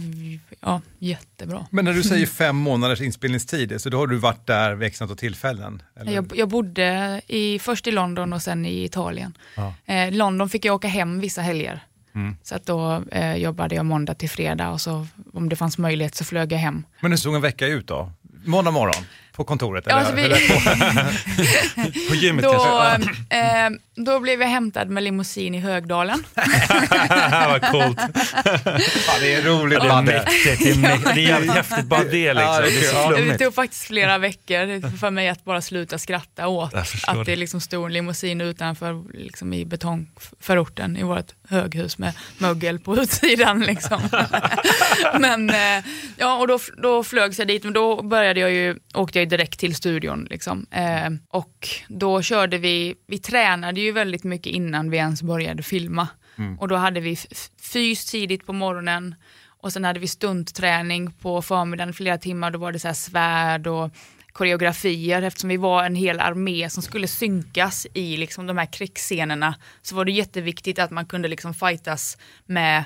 ja, jättebra. Men när du säger fem månaders inspelningstid, så då har du varit där vid x antal tillfällen? Eller? Jag, jag bodde i, först i London och sen i Italien. Ja. Eh, London fick jag åka hem vissa helger. Mm. Så att då eh, jobbade jag måndag till fredag och så om det fanns möjlighet så flög jag hem. Men hur såg en vecka ut då? Måndag morgon? På kontoret? Ja, alltså vi- eller? På gymmet Då, kanske? eh, då blev jag hämtad med limousin i Högdalen. Vad coolt. Ja, det är roligt. Det är mäktigt, det är, mäktigt. det är jävligt häftigt bara det liksom. Ja, det är Det. Det tog faktiskt flera veckor för mig att bara sluta skratta åt att det det. liksom stod en limousin utanför liksom i betongförorten i vårt höghus med mögel på utsidan. Liksom. men eh, ja, och då, då flögs jag dit, men då började jag ju, åkte jag ju direkt till studion. Liksom. Eh, och då körde vi, vi tränade ju väldigt mycket innan vi ens började filma. Och då hade vi fys tidigt på morgonen och sen hade vi stuntträning på förmiddagen flera timmar. Då var det så svärd och koreografier. Eftersom vi var en hel armé som skulle synkas i liksom de här krigsscenerna så var det jätteviktigt att man kunde liksom fightas med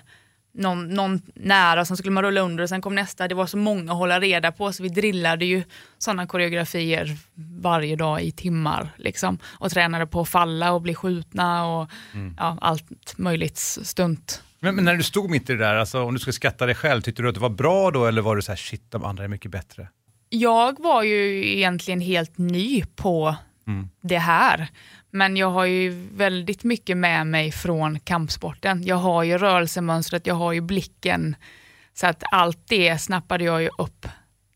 någon, någon nära, sen skulle man rulla under och sen kom nästa. Det var så många att hålla reda på så vi drillade ju sådana koreografier varje dag i timmar. Liksom. Och tränade på att falla och bli skjutna och ja, allt möjligt stunt. Men, men när du stod mitt i det där, alltså, om du skulle skatta dig själv, tyckte du att det var bra då eller var du så här shit de andra är mycket bättre? Jag var ju egentligen helt ny på det här. Men jag har ju väldigt mycket med mig från kampsporten. Jag har ju rörelsemönstret, jag har ju blicken. Så att allt det snappade jag ju upp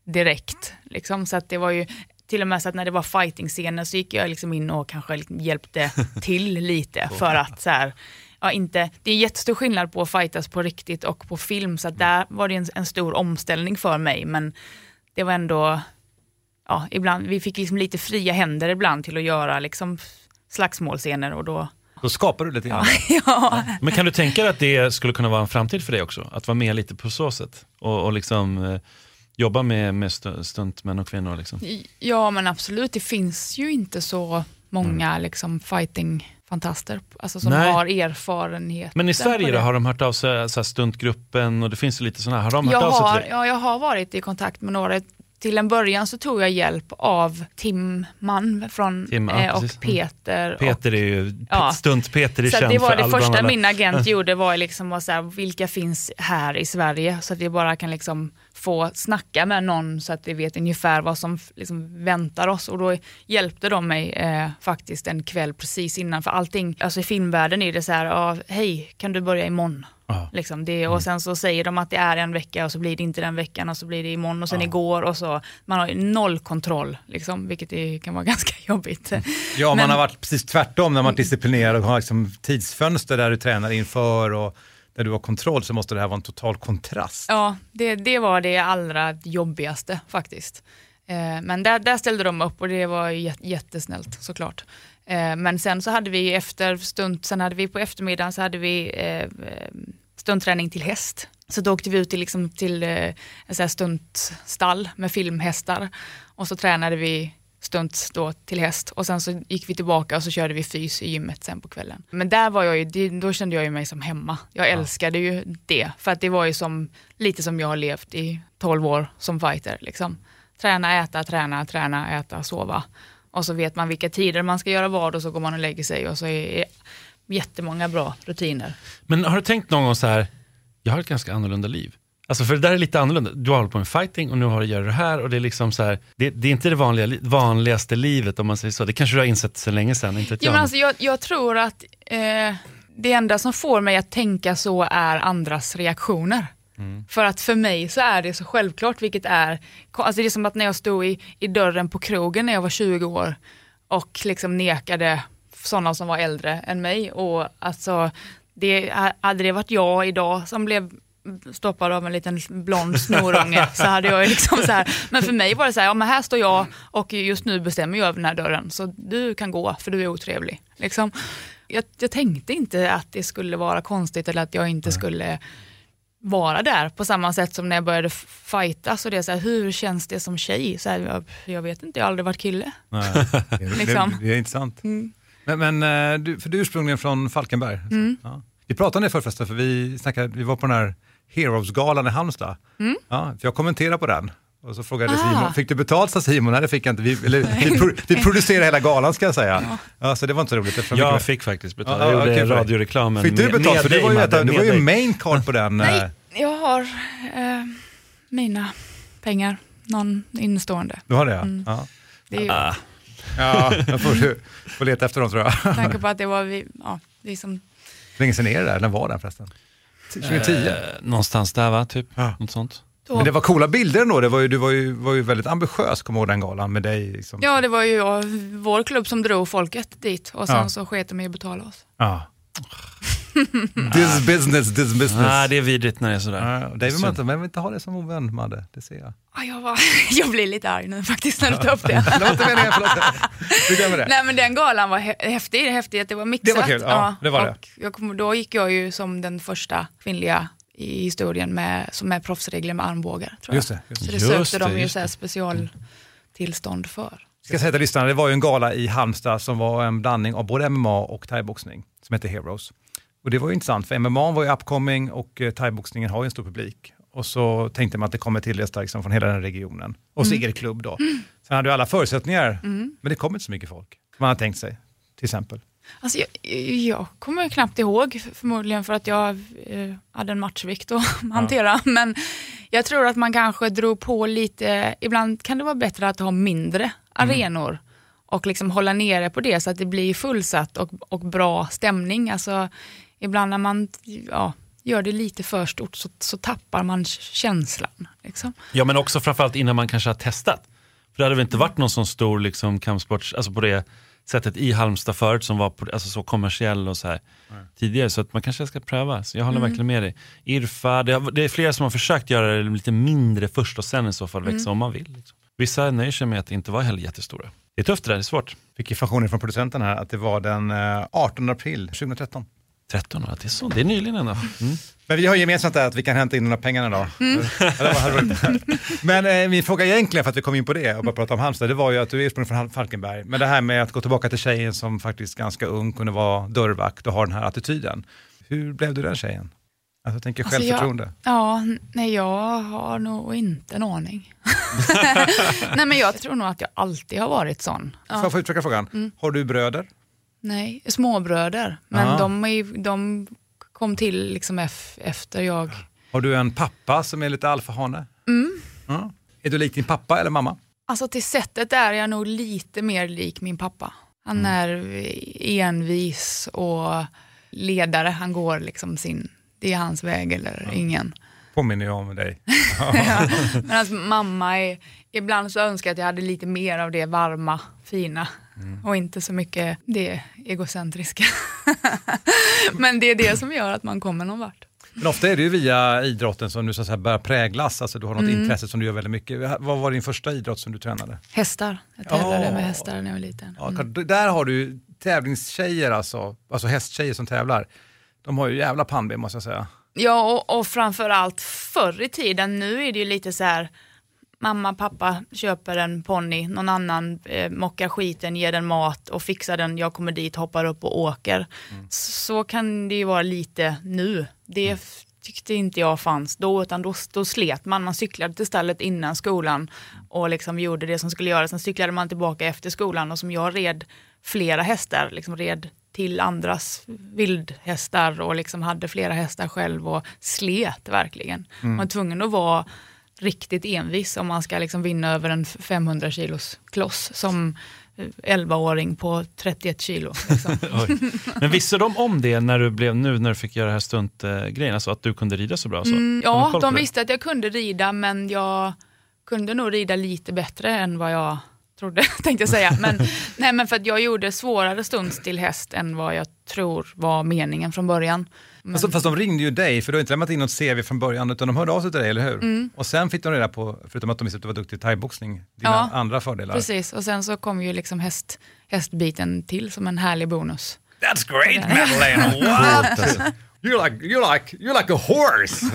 direkt. Liksom. Så att det var ju till och med så att när det var fighting-scener så gick jag liksom in och kanske liksom hjälpte till lite för att så här, ja, inte, det är jättestor skillnad på att fightas på riktigt och på film så att där var det en, en stor omställning för mig men det var ändå, ja, ibland, vi fick liksom lite fria händer ibland till att göra liksom slagsmålscener och då, Då skapar du lite grann. ja, Men kan du tänka dig att det skulle kunna vara en framtid för dig också? Att vara med lite på så sätt? Och, och liksom eh, jobba med, med stu- stuntmän och kvinnor? Liksom. ja men absolut, det finns ju inte så många Mm. liksom fighting-fantaster alltså, som Nej. har erfarenhet. Men i Sverige då, har de hört av sig, så här stuntgruppen och det finns ju lite sådana här, har de hört jag av sig har, till dig? ja, jag har varit i kontakt med några. Till en början så tog jag hjälp av Tim Mann från, Tim, ja, eh, och precis. Peter. och, Peter är ju, Ja. stunt-Peter är så att känd det var för det första alla- min agent gjorde var liksom att så här, vilka finns här i Sverige så att vi bara kan liksom få snacka med någon så att vi vet ungefär vad som liksom väntar oss och då hjälpte de mig eh, faktiskt en kväll precis innan för allting, alltså i filmvärlden är det så här, ah, hej kan du börja imorgon? Ja. Liksom det, och sen så säger de att det är en vecka och så blir det inte den veckan och så blir det imorgon och sen igår och så. Man har ju noll kontroll, liksom, vilket är, kan vara ganska jobbigt. Ja, man Men- har varit precis tvärtom när man är disciplinerad och har liksom tidsfönster där du tränar inför och där du har kontroll så måste det här vara en total kontrast. Ja, det, det var det allra jobbigaste faktiskt. Eh, men där, där ställde de upp och det var jät- jättesnällt såklart. Eh, men sen så hade vi efter stund, sen hade vi på eftermiddagen så hade vi eh, stuntträning till häst. Så då åkte vi ut till, liksom, till eh, en stuntstall med filmhästar och så tränade vi stunt då till häst och sen så gick vi tillbaka och så körde vi fys i gymmet sen på kvällen. Men där var jag ju, då kände jag ju mig som hemma. Jag älskade ju det för att det var ju som, lite som jag har levt i 12 år som fighter. Liksom. Träna, äta, träna, träna, äta, sova. Och så vet man vilka tider man ska göra vad och så går man och lägger sig och så är det jättemånga bra rutiner. Men har du tänkt någon gång så här, jag har ett ganska annorlunda liv. Alltså för det där är lite annorlunda. Du har hållit på med fighting och nu har du gör det här och det är liksom så här, det, det är inte det vanliga, li- vanligaste livet om man säger så. Det kanske du har insett så länge sedan, inte Ja, men- alltså, jag, jag tror att eh, det enda som får mig att tänka så är andras reaktioner. För att för mig så är det så självklart, vilket är, alltså det är som att när jag stod i, i dörren på krogen när jag var 20 år och liksom nekade sådana som var äldre än mig. Och alltså, det, hade det varit jag idag som blev stoppad av en liten blond snorunge så hade jag ju liksom så här, men för mig var det så här, ja men här står jag och just nu bestämmer jag över den här dörren så du kan gå för du är otrevlig. Liksom. Jag, jag tänkte inte att det skulle vara konstigt eller att jag inte skulle vara där på samma sätt som när jag började fightas och det är så här, hur känns det som tjej? Så här, jag, jag vet inte, jag har aldrig varit kille. Liksom. det, det är intressant. Mm. Men, men eh, du, för du är ursprungligen från Falkenberg. Mm. ja. Vi pratade om det förr förresten, för vi, snackade, vi var på den här Heroes-galan i Halmstad. Mm. Ja, för jag kommenterade på den. Och så frågade Ah. Simon, fick du betalt sa Simon? Nej det fick jag inte. Vi, eller, vi, pro, vi producerade hela galan ska jag säga. Ja. så det var inte så roligt. Jag vi- fick faktiskt betalt. Ja, jag ja, gjorde dig. radioreklamen Fick du med- betalt? med För du var ju, ett, du med var ju main card på den. eh, Nej, jag har eh, mina pengar. någon innestående. Du har det ja. Mm. ja. Det är ju, Ah, Ja, då får du får leta efter dem tror jag. med tanke på att det var vi, ja, vi som Hur länge sedan är det där? När var den förresten? 2010? eh, någonstans där va, typ. Ja. Något sånt. Då, Men det var coola bilder ändå. Det var ju, du var ju, var ju väldigt ambitiös, kommer ihåg den galan med dig. Liksom. Ja, det var ju jag, vår klubb som drog folket dit och sen Ja. så sket de i att betala oss. Ja. this is business, this is business. Nej, det är vidrigt när det är sådär. Ja, det vill man inte, vill inte ha det som ovän, Madde. Det ser jag. Ja, jag, var, jag blir lite arg nu faktiskt när du tar upp det. Det var inte meningen, förlåt. Du glömmer det. Nej men den galan var hä- häftig, häftig att det var mixat. Det var kul, ja, det var det. och Jag kom, då gick jag ju som den första kvinnliga i historien med, som är proffsregler med armbågar. Tror jag. Just det. Just det. Så det Just sökte det, de ju så här det. specialtillstånd för. ska säga till lyssnarna, det var ju en gala i Halmstad som var en blandning av både MMA och thaiboxning som hette Heroes. Och det var ju intressant för MMA var ju upcoming och eh, thaiboxningen har ju en stor publik. Och så tänkte man att det kommer tillresta liksom, från hela den regionen. Och så er klubb då. Sen hade ju alla förutsättningar, men det kom inte så mycket folk. Man hade tänkt sig, till exempel. Alltså jag, jag kommer knappt ihåg, förmodligen för att jag eh, hade en matchvikt att hantera. Men jag tror att man kanske drog på lite, ibland kan det vara bättre att ha mindre arenor och liksom hålla nere på det så att det blir fullsatt och, och bra stämning. Alltså, ibland när man ja, gör det lite för stort så, så tappar man känslan. Liksom. Ja men också framförallt innan man kanske har testat. För det hade väl inte varit någon sån stor liksom, kampsport, alltså på det sättet i Halmstad förut som var på, alltså, så kommersiell och så här tidigare. Så att man kanske ska pröva. Så jag håller verkligen med dig. Irfa, det, har, det är flera som har försökt göra det lite mindre först och sen i så fall växa om man vill. Liksom. Vissa nöjer sig med att inte vara heller jättestora. Det är tufft det där, det är svårt. Fick informationen från producenten här att det var den eh, 18 april 2013. 13 år, det är, så, det är nyligen ändå. Mm. Men vi har gemensamt där att vi kan hämta in de här pengarna då. Ja, varit- Men eh, min fråga egentligen, för att vi kom in på det och bara prata om Halmstad, det var ju att du är ursprungligen från Falkenberg. Men det här med att gå tillbaka till tjejen som faktiskt ganska ung kunde vara dörrvakt och ha den här attityden. Hur blev du den tjejen? Alltså, jag tänker Alltså, självförtroende. Jag, ja, nej jag har nog inte en aning. nej men jag tror nog att jag alltid har varit sån. Får jag få utveckla frågan? Har du bröder? Nej, småbröder. Men Ja. de, är, de kom till liksom ef- efter jag... Har du en pappa som är lite alfahane? Mm. Ja. Är du lik din pappa eller mamma? Alltså till sättet är jag nog lite mer lik min pappa. Han är envis och ledare. Han går liksom sin... Det är hans väg eller ingen. Påminner jag om dig. Ja. Medan mamma är... Ibland så önskar jag att jag hade lite mer av det varma, fina. Och inte så mycket det egocentriska. Men det är det som gör att man kommer någon vart. Men ofta är det ju via idrotten som du så att säga, börjar präglas, alltså du har något Mm. intresse som du gör väldigt mycket. Vad var din första idrott som du tränade? Hästar. Jag tävlade Ja. med hästar när jag var liten. Ja, Där har du tävlingstjejer, alltså, alltså hästtjejer som tävlar. De har ju jävla pannben måste jag säga. Ja, och, och framförallt förr i tiden, nu är det ju lite så här, mamma, pappa köper en ponny, någon annan eh, mockar skiten, ger den mat och fixar den, jag kommer dit, hoppar upp och åker. Så kan det ju vara lite nu. Det f- tyckte inte jag fanns då, utan då, då slet man. Man cyklade till stallet innan skolan och liksom gjorde det som skulle göras. Sen cyklade man tillbaka efter skolan och som jag red flera hästar, liksom red till andras vildhästar och liksom hade flera hästar själv och slet verkligen. Man var tvungen att vara riktigt envis om man ska liksom vinna över en 500 kilos kloss som eh, 11-åring på 31 kilo. Liksom. Men visste de om det när du blev nu när du fick göra det här stuntgrejen, alltså att du kunde rida så bra? Så? Mm, ja, de det? visste att jag kunde rida men jag kunde nog rida lite bättre än vad jag trodde, tänkte jag säga. Men, nej, men för att jag gjorde svårare stunds till häst än vad jag tror var meningen från början. Men, Fast, fast de ringde ju dig, för du har inte lämnat in något CV från början, utan de hörde av sig till dig, eller hur? Mm. Och sen fick de reda på, förutom att de visste att du var duktig i thaiboxning, dina Ja, andra fördelar. Precis, och sen så kom ju liksom häst, hästbiten till som en härlig bonus. That's great Madeleine! Coolt, What? alltså. You're like, you're like, you're like a horse!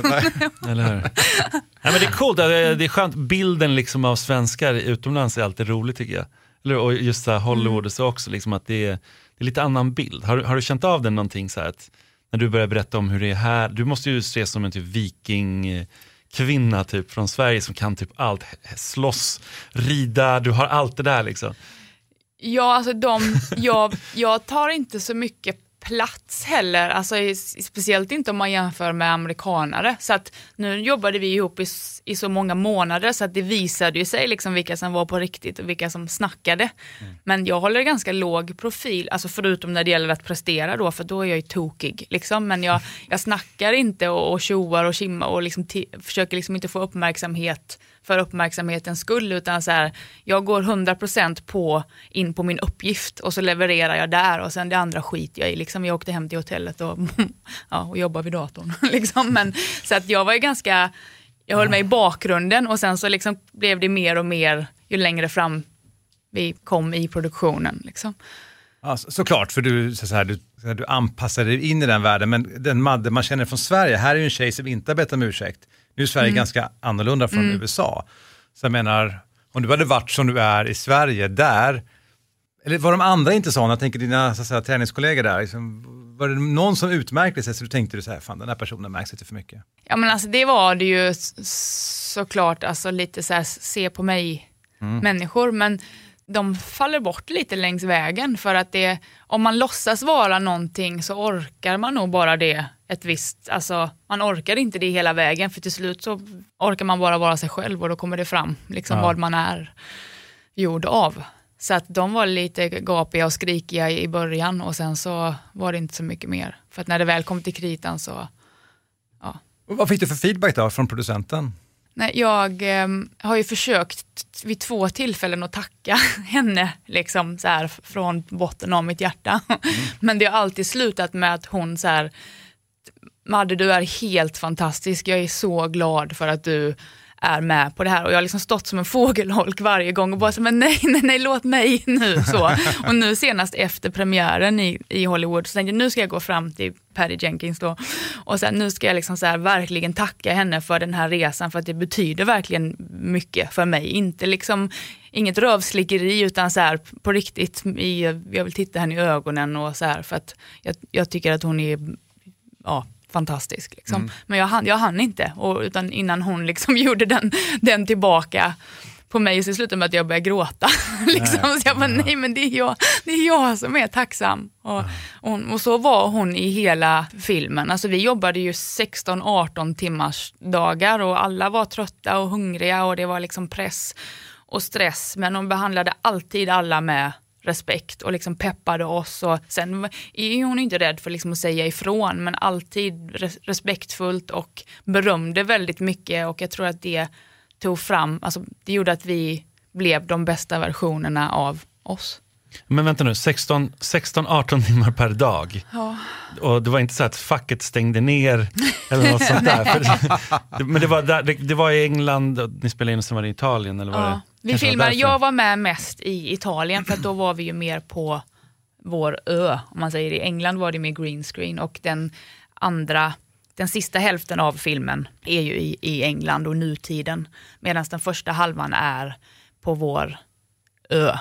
Eller hur? Nej, men det är coolt, det är, det är skönt. Bilden liksom av svenskar utomlands är alltid rolig tycker jag. Eller, och just så här Hollywood och så också, liksom att det är, det är lite annan bild. Har, du- har du känt av den någonting så här att när du börjar berätta om hur det är här, du måste ju ses som en typ viking kvinna typ från Sverige som kan typ allt, slåss, rida, du har allt det där liksom. Ja, alltså de, jag, jag tar inte så mycket plats heller, alltså, speciellt inte om man jämför med amerikanare. Så att nu jobbade vi ihop i, i så många månader så att det visade ju sig liksom vilka som var på riktigt och vilka som snackade. Men jag håller ganska låg profil, alltså förutom när det gäller att prestera då, för då är jag ju tokig. Liksom. Men jag, jag snackar inte och, och tjoar och kimmar och liksom försöker liksom inte få uppmärksamhet för uppmärksamhetens skull, utan så här, jag går 100% på, in på min uppgift och så levererar jag där och sen det andra skiter jag i. Liksom, jag åkte hem till hotellet och, ja, och jobbade vid datorn. liksom. Men, så att jag var ju ganska, jag höll mig i bakgrunden och sen så liksom blev det mer och mer ju längre fram vi kom i produktionen. Liksom. Ja, så- såklart, för du, så här, du, så här, du anpassade dig in i den världen, men den Madde man känner från Sverige, här är ju en tjej som inte har bett om ursäkt. Nu är Sverige Mm. ganska annorlunda från Mm. USA. Så jag menar, om du hade varit som du är i Sverige, där, eller var de andra inte sådana, jag tänker dina så säga, träningskollegor där, liksom, var det någon som utmärkte sig så du tänkte du så här, fan den här personen märks lite för mycket? Ja men alltså det var det ju såklart, alltså lite så här se på mig Mm. människor, men de faller bort lite längs vägen för att det, om man låtsas vara någonting så orkar man nog bara det ett visst, alltså man orkar inte det hela vägen för till slut så orkar man bara vara sig själv och då kommer det fram liksom Ja. vad man är gjord av. Så att de var lite gapiga och skrikiga i början och sen så var det inte så mycket mer. För att när det väl kom till kritan så Och vad fick du för feedback då från producenten? Nej, jag eh, har ju försökt vid två tillfällen att tacka henne liksom, så här, från botten av mitt hjärta. Men det har alltid slutat med att hon så här, Madde du är helt fantastisk, jag är så glad för att du är med på det här och jag har liksom stått som en fågelholk varje gång och bara så, men nej, nej, nej, låt mig nu. Så. Och nu senast efter premiären i, i Hollywood så tänkte jag nu ska jag gå fram till Patty Jenkins då och sen nu ska jag liksom så här verkligen tacka henne för den här resan för att det betyder verkligen mycket för mig. Inte liksom inget rövslickeri utan så här på riktigt, i, jag vill titta henne i ögonen och så här för att jag, jag tycker att hon är ja, fantastisk. Liksom. Mm. Men jag hann, jag hann inte, och, utan innan hon liksom gjorde den, den tillbaka på mig så slutade med att jag började gråta. liksom. Så jag bara, nej men det är jag, det är jag som är tacksam. Och, och, och så var hon i hela filmen. Alltså, vi jobbade ju 16-18 timmars dagar och alla var trötta och hungriga och det var liksom press och stress. Men hon behandlade alltid alla med respekt och liksom peppade oss. Och sen är hon inte rädd för liksom att säga ifrån men alltid res- respektfullt och berömde väldigt mycket och jag tror att det tog fram, alltså det gjorde att vi blev de bästa versionerna av oss. Men vänta nu, 16 16-18 timmar per dag. Ja. Och det var inte så att facket stängde ner eller något sånt där. För det, men det var, där, det, det var i England, och ni spelade in och sen var det i Italien? Eller var det, Ja. Vi kanske filmade, därför? jag var med mest i Italien för att då var vi ju mer på vår ö, om man säger. I England var det mer green screen och den andra, den sista hälften av filmen är ju i, i England och nutiden. Medan den första halvan är på vår ö.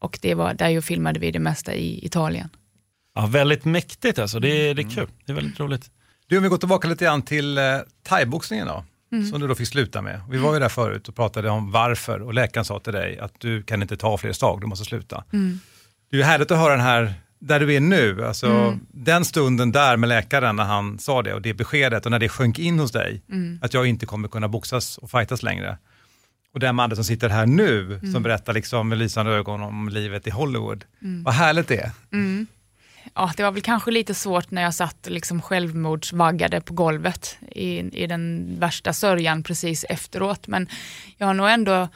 Och det var, där ju filmade vi det mesta i Italien. Ja, väldigt mäktigt alltså, det är, det är kul. Det är väldigt roligt. Du, om vi går tillbaka lite grann till eh, thaiboxningen då, Mm. som du då fick sluta med. Vi var ju där förut och pratade om varför och läkaren sa till dig att du kan inte ta fler slag, du måste sluta. Mm. Det är ju härligt att höra den här, där du är nu, alltså Mm. den stunden där med läkaren när han sa det och det beskedet och när det sjönk in hos dig, Mm. att jag inte kommer kunna boxas och fightas längre. Och den mannen som sitter här nu, Mm. som berättar liksom med lysande ögon om livet i Hollywood. Mm. Vad härligt det är. Mm. Ja, det var väl kanske lite svårt när jag satt liksom självmordsvaggade på golvet i, i den värsta sörjan precis efteråt. Men jag har nog ändå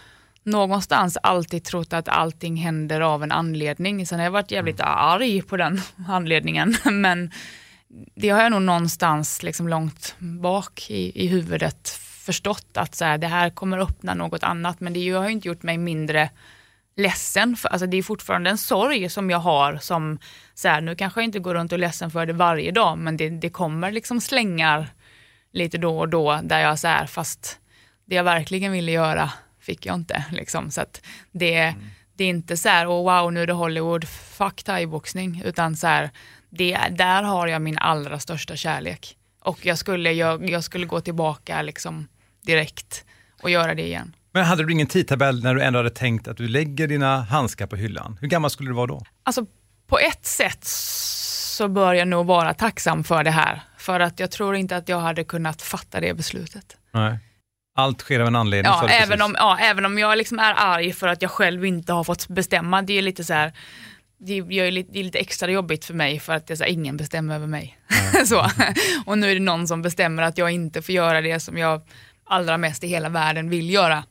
någonstans alltid trott att allting händer av en anledning. Sen har jag varit jävligt arg på den anledningen. Men det har jag nog någonstans liksom långt bak i, i huvudet förstått att så här, det här kommer öppna något annat. Men det har ju inte gjort mig mindre ledsen. För, alltså det är fortfarande en sorg som jag har som, så här, nu kanske jag inte går runt och är ledsen för det varje dag, men det, det kommer liksom slängar lite då och då där jag så här, fast det jag verkligen ville göra fick jag inte. Liksom. Så att det, det är inte så här, oh, wow nu är det Hollywood, fuck thaiboxning, utan så här, det, där har jag min allra största kärlek. Och jag skulle, jag, jag skulle gå tillbaka liksom direkt och göra det igen. Men hade du ingen tidtabell när du ändå hade tänkt att du lägger dina handskar på hyllan? Hur gammal skulle du vara då? Alltså på ett sätt så bör jag nog vara tacksam för det här. För att jag tror inte att jag hade kunnat fatta det beslutet. Nej. Allt sker av en anledning. Ja, även precis. om, ja, även om jag liksom är arg för att jag själv inte har fått bestämma. Det är lite så här, det är, lite, det är lite extra jobbigt för mig för att det är här, ingen bestämmer över mig. så. Och nu är det någon som bestämmer att jag inte får göra det som jag allra mest i hela världen vill göra.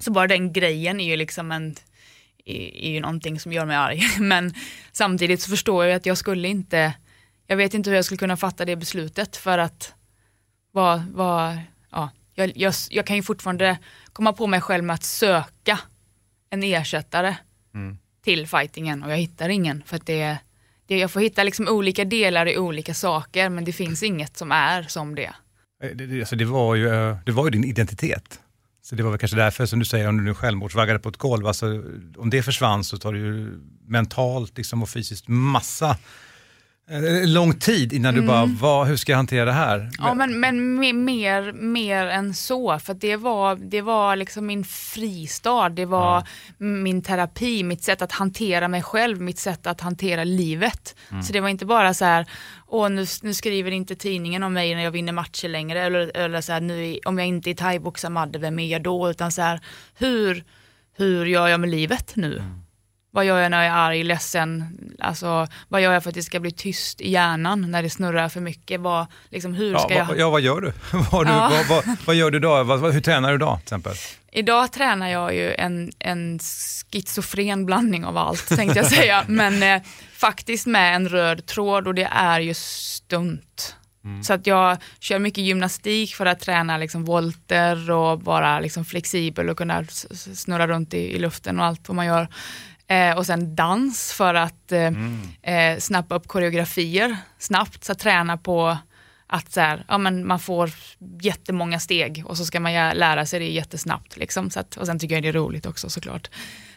Så bara den grejen är ju liksom en, är, är ju någonting som gör mig arg. Men samtidigt så förstår jag att jag skulle inte, jag vet inte hur jag skulle kunna fatta det beslutet för att vad, vad, ja, jag, jag, jag kan ju fortfarande komma på mig själv med att söka en ersättare till fightingen och jag hittar ingen för att det, det jag får hitta liksom olika delar i olika saker men det finns inget som är som det. Eh, Det, det, alltså det, var ju, eh, det var ju din identitet. Så det var väl kanske därför som du säger, om du nu självmordsvaggade på ett golv, alltså, om det försvann så tar det ju mentalt liksom, och fysiskt massa lång tid innan du bara, vad, hur ska jag hantera det här? Ja men, men me- mer, mer än så, för det var, det var liksom min fristad, det var min terapi, mitt sätt att hantera mig själv, mitt sätt att hantera livet. Så det var inte bara så här, åh nu, nu skriver inte tidningen om mig när jag vinner matcher längre, eller, eller så här, nu, om jag inte är thaiboxar Madde, vem är jag då? Utan så här, hur, hur gör jag med livet nu? Vad gör jag när jag är arg, ledsen? Alltså, vad gör jag för att det ska bli tyst i hjärnan när det snurrar för mycket? Vad, liksom, hur Ja, ska jag... ja, vad gör du? vad, du Ja. vad, vad, vad gör du vad, hur tränar du då till exempel? Idag tränar jag ju en, en schizofren blandning av allt tänkte jag säga. Men eh, faktiskt med en röd tråd och det är ju stunt. Så att jag kör mycket gymnastik för att träna liksom volter och vara liksom flexibel och kunna snurra runt i, i luften och allt vad man gör. Eh, och sen dans för att eh, eh, snappa upp koreografier snabbt, så att träna på att så här, ja, men man får jättemånga steg och så ska man lära sig det jättesnabbt. Liksom, så att, och sen tycker jag det är roligt också såklart.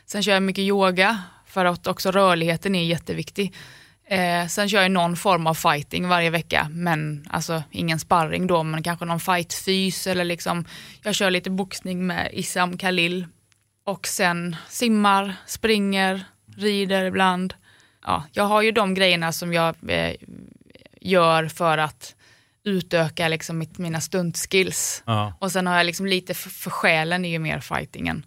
Sen kör jag mycket yoga för att också rörligheten är jätteviktig. Eh, sen kör jag någon form av fighting varje vecka, men alltså ingen sparring då, men kanske någon fightfys eller liksom, jag kör lite boxning med Issam Khalil och sen simmar, springer, rider ibland. Ja, jag har ju de grejerna som jag eh, gör för att utöka liksom mitt, mina stuntskills. Ja, Och sen har jag liksom lite för, för själen är ju mer fightingen.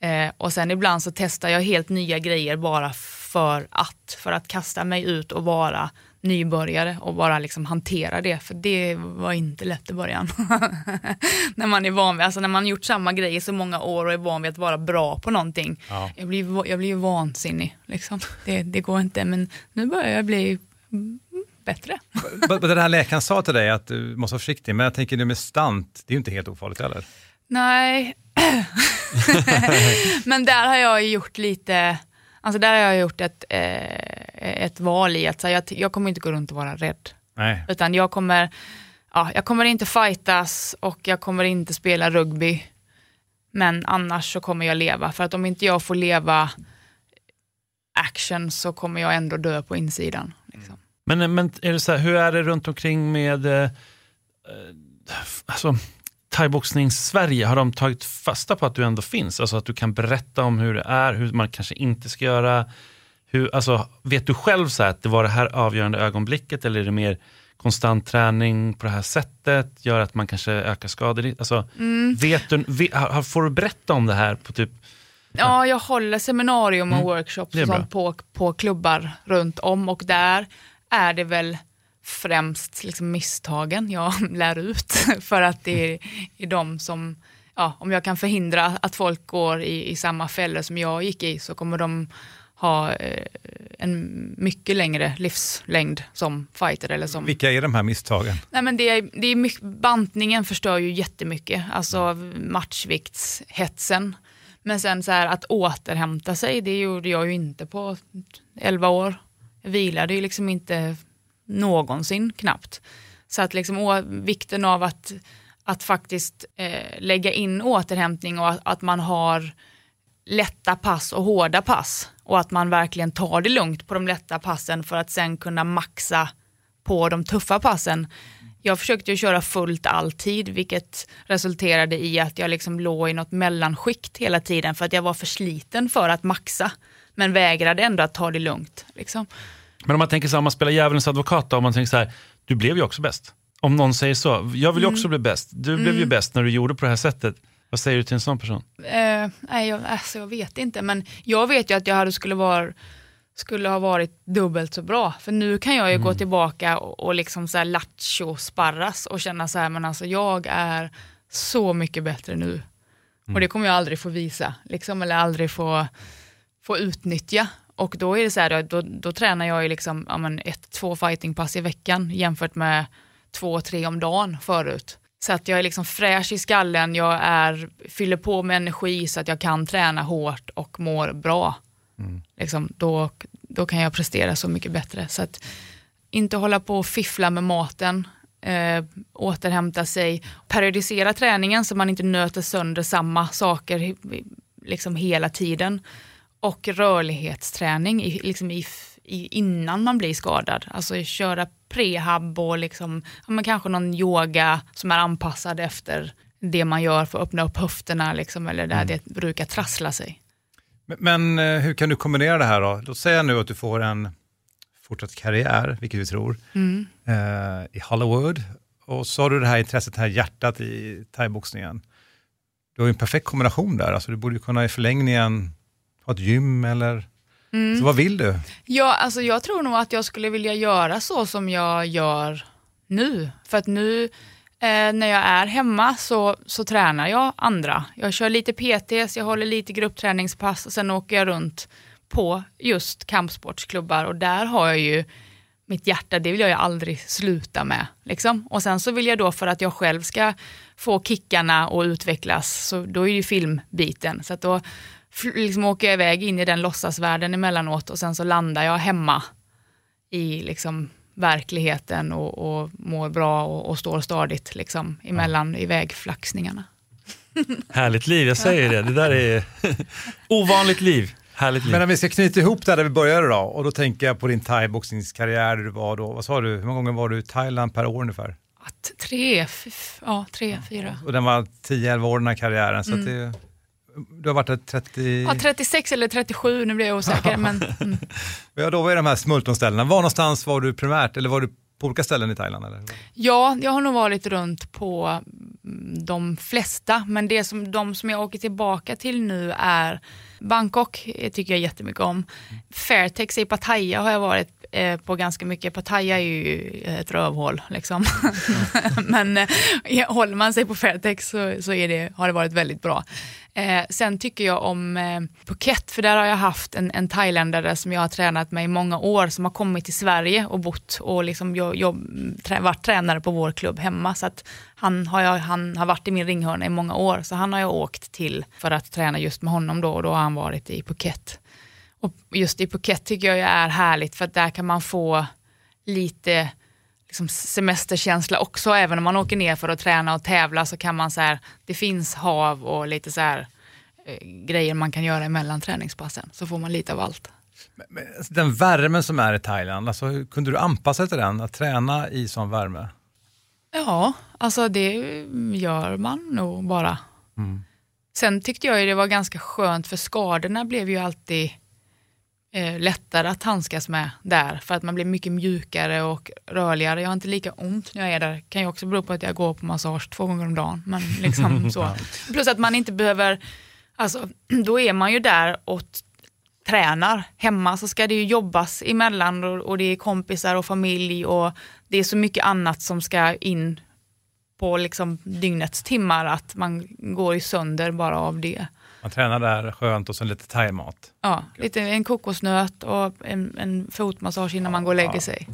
Eh, och sen ibland så testar jag helt nya grejer bara för att, för att kasta mig ut och vara nybörjare och bara liksom hantera det, för det var inte lätt i början. när man är van vid, alltså när man gjort samma grej i så många år och är van vid att vara bra på någonting. Ja. Jag, blir, jag blir vansinnig, liksom. det, det går inte, men nu börjar jag bli bättre. Den här läkaren sa till dig att du måste vara försiktig, men jag tänker det med stant, det är ju inte helt ofarligt heller. Nej, men där har jag gjort lite, alltså där har jag gjort ett, eh, ett val i att här, jag, jag kommer inte gå runt och vara rädd. Nej. Utan jag kommer, ja, jag kommer inte fightas och jag kommer inte spela rugby. Men annars så kommer jag leva, för att om inte jag får leva action så kommer jag ändå dö på insidan. Liksom. Men, men är det så här, hur är det runt omkring med eh, eh, alltså, thaiboxnings-Sverige? Har de tagit fasta på att du ändå finns? Alltså att du kan berätta om hur det är, hur man kanske inte ska göra. Hur, alltså, vet du själv så här att det var det här avgörande ögonblicket eller är det mer konstant träning på det här sättet gör att man kanske ökar skador? Alltså, vet du, vet, får du berätta om det här på typ Ja, jag håller seminarium och workshops Det är och sånt på, på klubbar runt om och där är det väl främst liksom misstagen jag lär ut för att det är, är de som, ja, om jag kan förhindra att folk går i, i samma fällor som jag gick i så kommer de ha eh, en mycket längre livslängd som fighter eller som Vilka är de här misstagen? Nej, men det är, det är mycket, bantningen förstör ju jättemycket, alltså matchviktshetsen. Men sen så här att återhämta sig, det gjorde jag ju inte på 11 år. Jag vilade ju liksom inte någonsin knappt. Så att liksom å, vikten av att, att faktiskt eh, lägga in återhämtning och att, att man har lätta pass och hårda pass och att man verkligen tar det lugnt på de lätta passen för att sen kunna maxa på de tuffa passen. jag försökte ju köra fullt alltid, vilket resulterade i att jag liksom låg i något mellanskikt hela tiden för att jag var för sliten för att maxa. Men vägrade ändå att ta det lugnt. Liksom. Men om man tänker så här, om man spelar djävulens advokat då, om man tänker så här, du blev ju också bäst. Om någon säger så, jag vill ju också bli bäst. Du blev ju Mm. bäst när du gjorde på det här sättet. Vad säger du till en sån person? Eh, nej, jag, alltså, jag vet inte, men jag vet ju att jag hade skulle, vara, skulle ha varit dubbelt så bra. För nu kan jag ju gå tillbaka och, och liksom så här lattjo sparras och känna så här, men alltså jag är så mycket bättre nu. Och det kommer jag aldrig få visa, liksom, eller aldrig få, få utnyttja. Och då är det så här, då, då, tränar jag ju liksom, ja, men ett, två fightingpass i veckan jämfört med två, tre om dagen förut. Så att jag är liksom fräsch i skallen, jag är, fyller på med energi så att jag kan träna hårt och mår bra. Liksom, då, då kan jag prestera så mycket bättre. Så att inte hålla på och fiffla med maten, eh, återhämta sig, periodisera träningen så man inte nöter sönder samma saker liksom hela tiden. Och rörlighetsträning i, liksom i, i, innan man blir skadad. Alltså köra prehab och liksom, ja, men kanske någon yoga som är anpassad efter det man gör för att öppna upp höfterna liksom, eller där det brukar trassla sig. Men, men eh, hur kan du kombinera det här då? Låt säga nu att du får en fortsatt karriär, vilket vi tror, Mm. eh, i Hollywood. Och så har du det här intresset, det här hjärtat i thaiboxningen. Du har ju en perfekt kombination där. Alltså, du borde ju kunna i förlängningen ha ett gym eller... Mm. Så vad vill du? Ja, alltså jag tror nog att jag skulle vilja göra så som jag gör nu. För att nu eh, när jag är hemma så, så tränar jag andra. Jag kör lite PTs, jag håller lite gruppträningspass och sen åker jag runt på just kampsportsklubbar och där har jag ju mitt hjärta, det vill jag ju aldrig sluta med. Liksom. Och sen så vill jag då för att jag själv ska få kickarna och utvecklas, så då är ju filmbiten. Så att då liksom åker jag iväg in i den låtsasvärlden emellanåt och sen så landar jag hemma i liksom verkligheten och, och mår bra och, och står stadigt liksom, emellan ivägflaxningarna. Härligt liv, jag säger det. Det där är ovanligt liv. Härligt liv. Men om vi ska knyta ihop där, där vi började då, och då tänker jag på din thaiboxningskarriär, du var då, vad sa du, hur många gånger var du i Thailand per år ungefär? Att tre, f- ja, tre, fyra. Och den var 10-11 år den här karriären, så att det, du har varit där 30... Mm. Ja, 36 eller 37, nu blir jag osäker. men, mm. Ja, då var det de här smultronställena. Var någonstans var du primärt, eller var du på olika ställen i Thailand? Eller? Ja, jag har nog varit runt på mm, de flesta, men det som, de som jag åker tillbaka till nu är Bangkok, eh, tycker jag jättemycket om. Fairtex i Pattaya har jag varit eh, på ganska mycket. Pattaya är ju ett rövhål liksom. men eh, håller man sig på Fairtex så, så är det, har det varit väldigt bra. Eh, sen tycker jag om eh, Phuket, för där har jag haft en, en thailändare som jag har tränat med i många år, som har kommit till Sverige och bott och liksom jag, jag, trä, varit tränare på vår klubb hemma. Så att han, har jag, han har varit i min ringhörna i många år, så han har jag åkt till för att träna just med honom då och då har han varit i Phuket. Och just i Phuket tycker jag är härligt för att där kan man få lite liksom semesterkänsla också. Även om man åker ner för att träna och tävla så kan man så här, det finns hav och lite så här eh, grejer man kan göra emellan träningspassen. Så får man lite av allt. Men Den värmen som är i Thailand, alltså, hur kunde du anpassa dig till den, att träna i sån värme? Ja, alltså det gör man nog bara. Sen tyckte jag det var ganska skönt för skadorna blev ju alltid eh, lättare att handskas med där för att man blir mycket mjukare och rörligare. Jag har inte lika ont när jag är där. kan ju också bero på att jag går på massage två gånger om dagen. Men liksom så. Plus att man inte behöver, alltså då är man ju där och tränar. Hemma så ska det ju jobbas emellan och, och det är kompisar och familj och det är så mycket annat som ska in på liksom dygnets timmar att man går ju sönder bara av det. Man tränar där skönt och så lite thaimat. Ja, lite en kokosnöt och en, en fotmassage innan man går och lägger sig.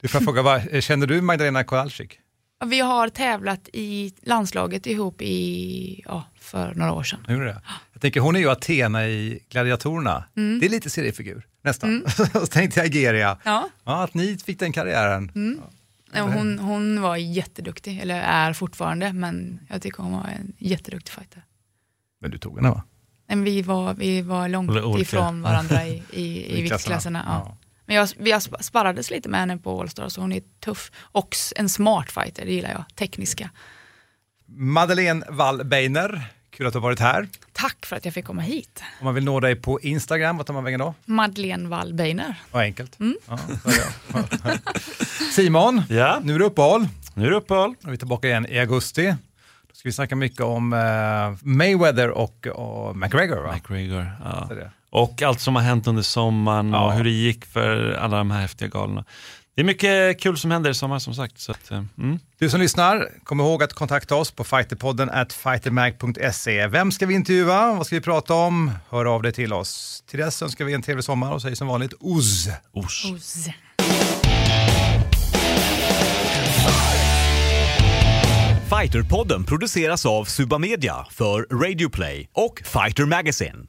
Du får fråga, vad, känner du Magdalena Kowalczyk? Ja, Vi har tävlat i landslaget ihop i, ja, för några år sedan. Hur är det? Jag tänker, hon är ju Athena i Gladiatorerna. Det är lite seriefigur, nästan. så tänkte jag Igeria. Ja. Ja, att ni fick den karriären. Ja, hon, hon var jätteduktig, eller är fortfarande, men jag tycker hon var en jätteduktig fighter. Men du tog henne va? Men vi var, vi var långt Olika. ifrån varandra i, i, i I klasserna. viktklasserna. Ja. Ja. Men jag, vi sparrades lite med henne på Allstar så hon är tuff. Och en smart fighter, det gillar jag. Tekniska. Madeleine Wallbeiner, kul att du har varit här. Tack för att jag fick komma hit. Om man vill nå dig på Instagram, vad tar man vägen då? Madeleine Wallbeiner. Vad enkelt. Ja, är det. Simon, Ja. nu är det uppehåll. Nu är det uppehåll. Och vi är tillbaka igen i augusti. Vi snacka mycket om eh, Mayweather och, och McGregor. Va? McGregor. Ja. Och allt som har hänt under sommaren Ja. och hur det gick för alla de här häftiga galorna. Det är mycket kul som händer i sommar som sagt. Så att, eh, mm. Du som lyssnar, kom ihåg att kontakta oss på fighterpodden at fightermag.se. Vem ska vi intervjua? Vad ska vi prata om? Hör av dig till oss. Till dess önskar vi en trevlig sommar och säger som vanligt OZ. Ors. Oz. Fighterpodden produceras av Suba Media för Radio Play och Fighter Magazine.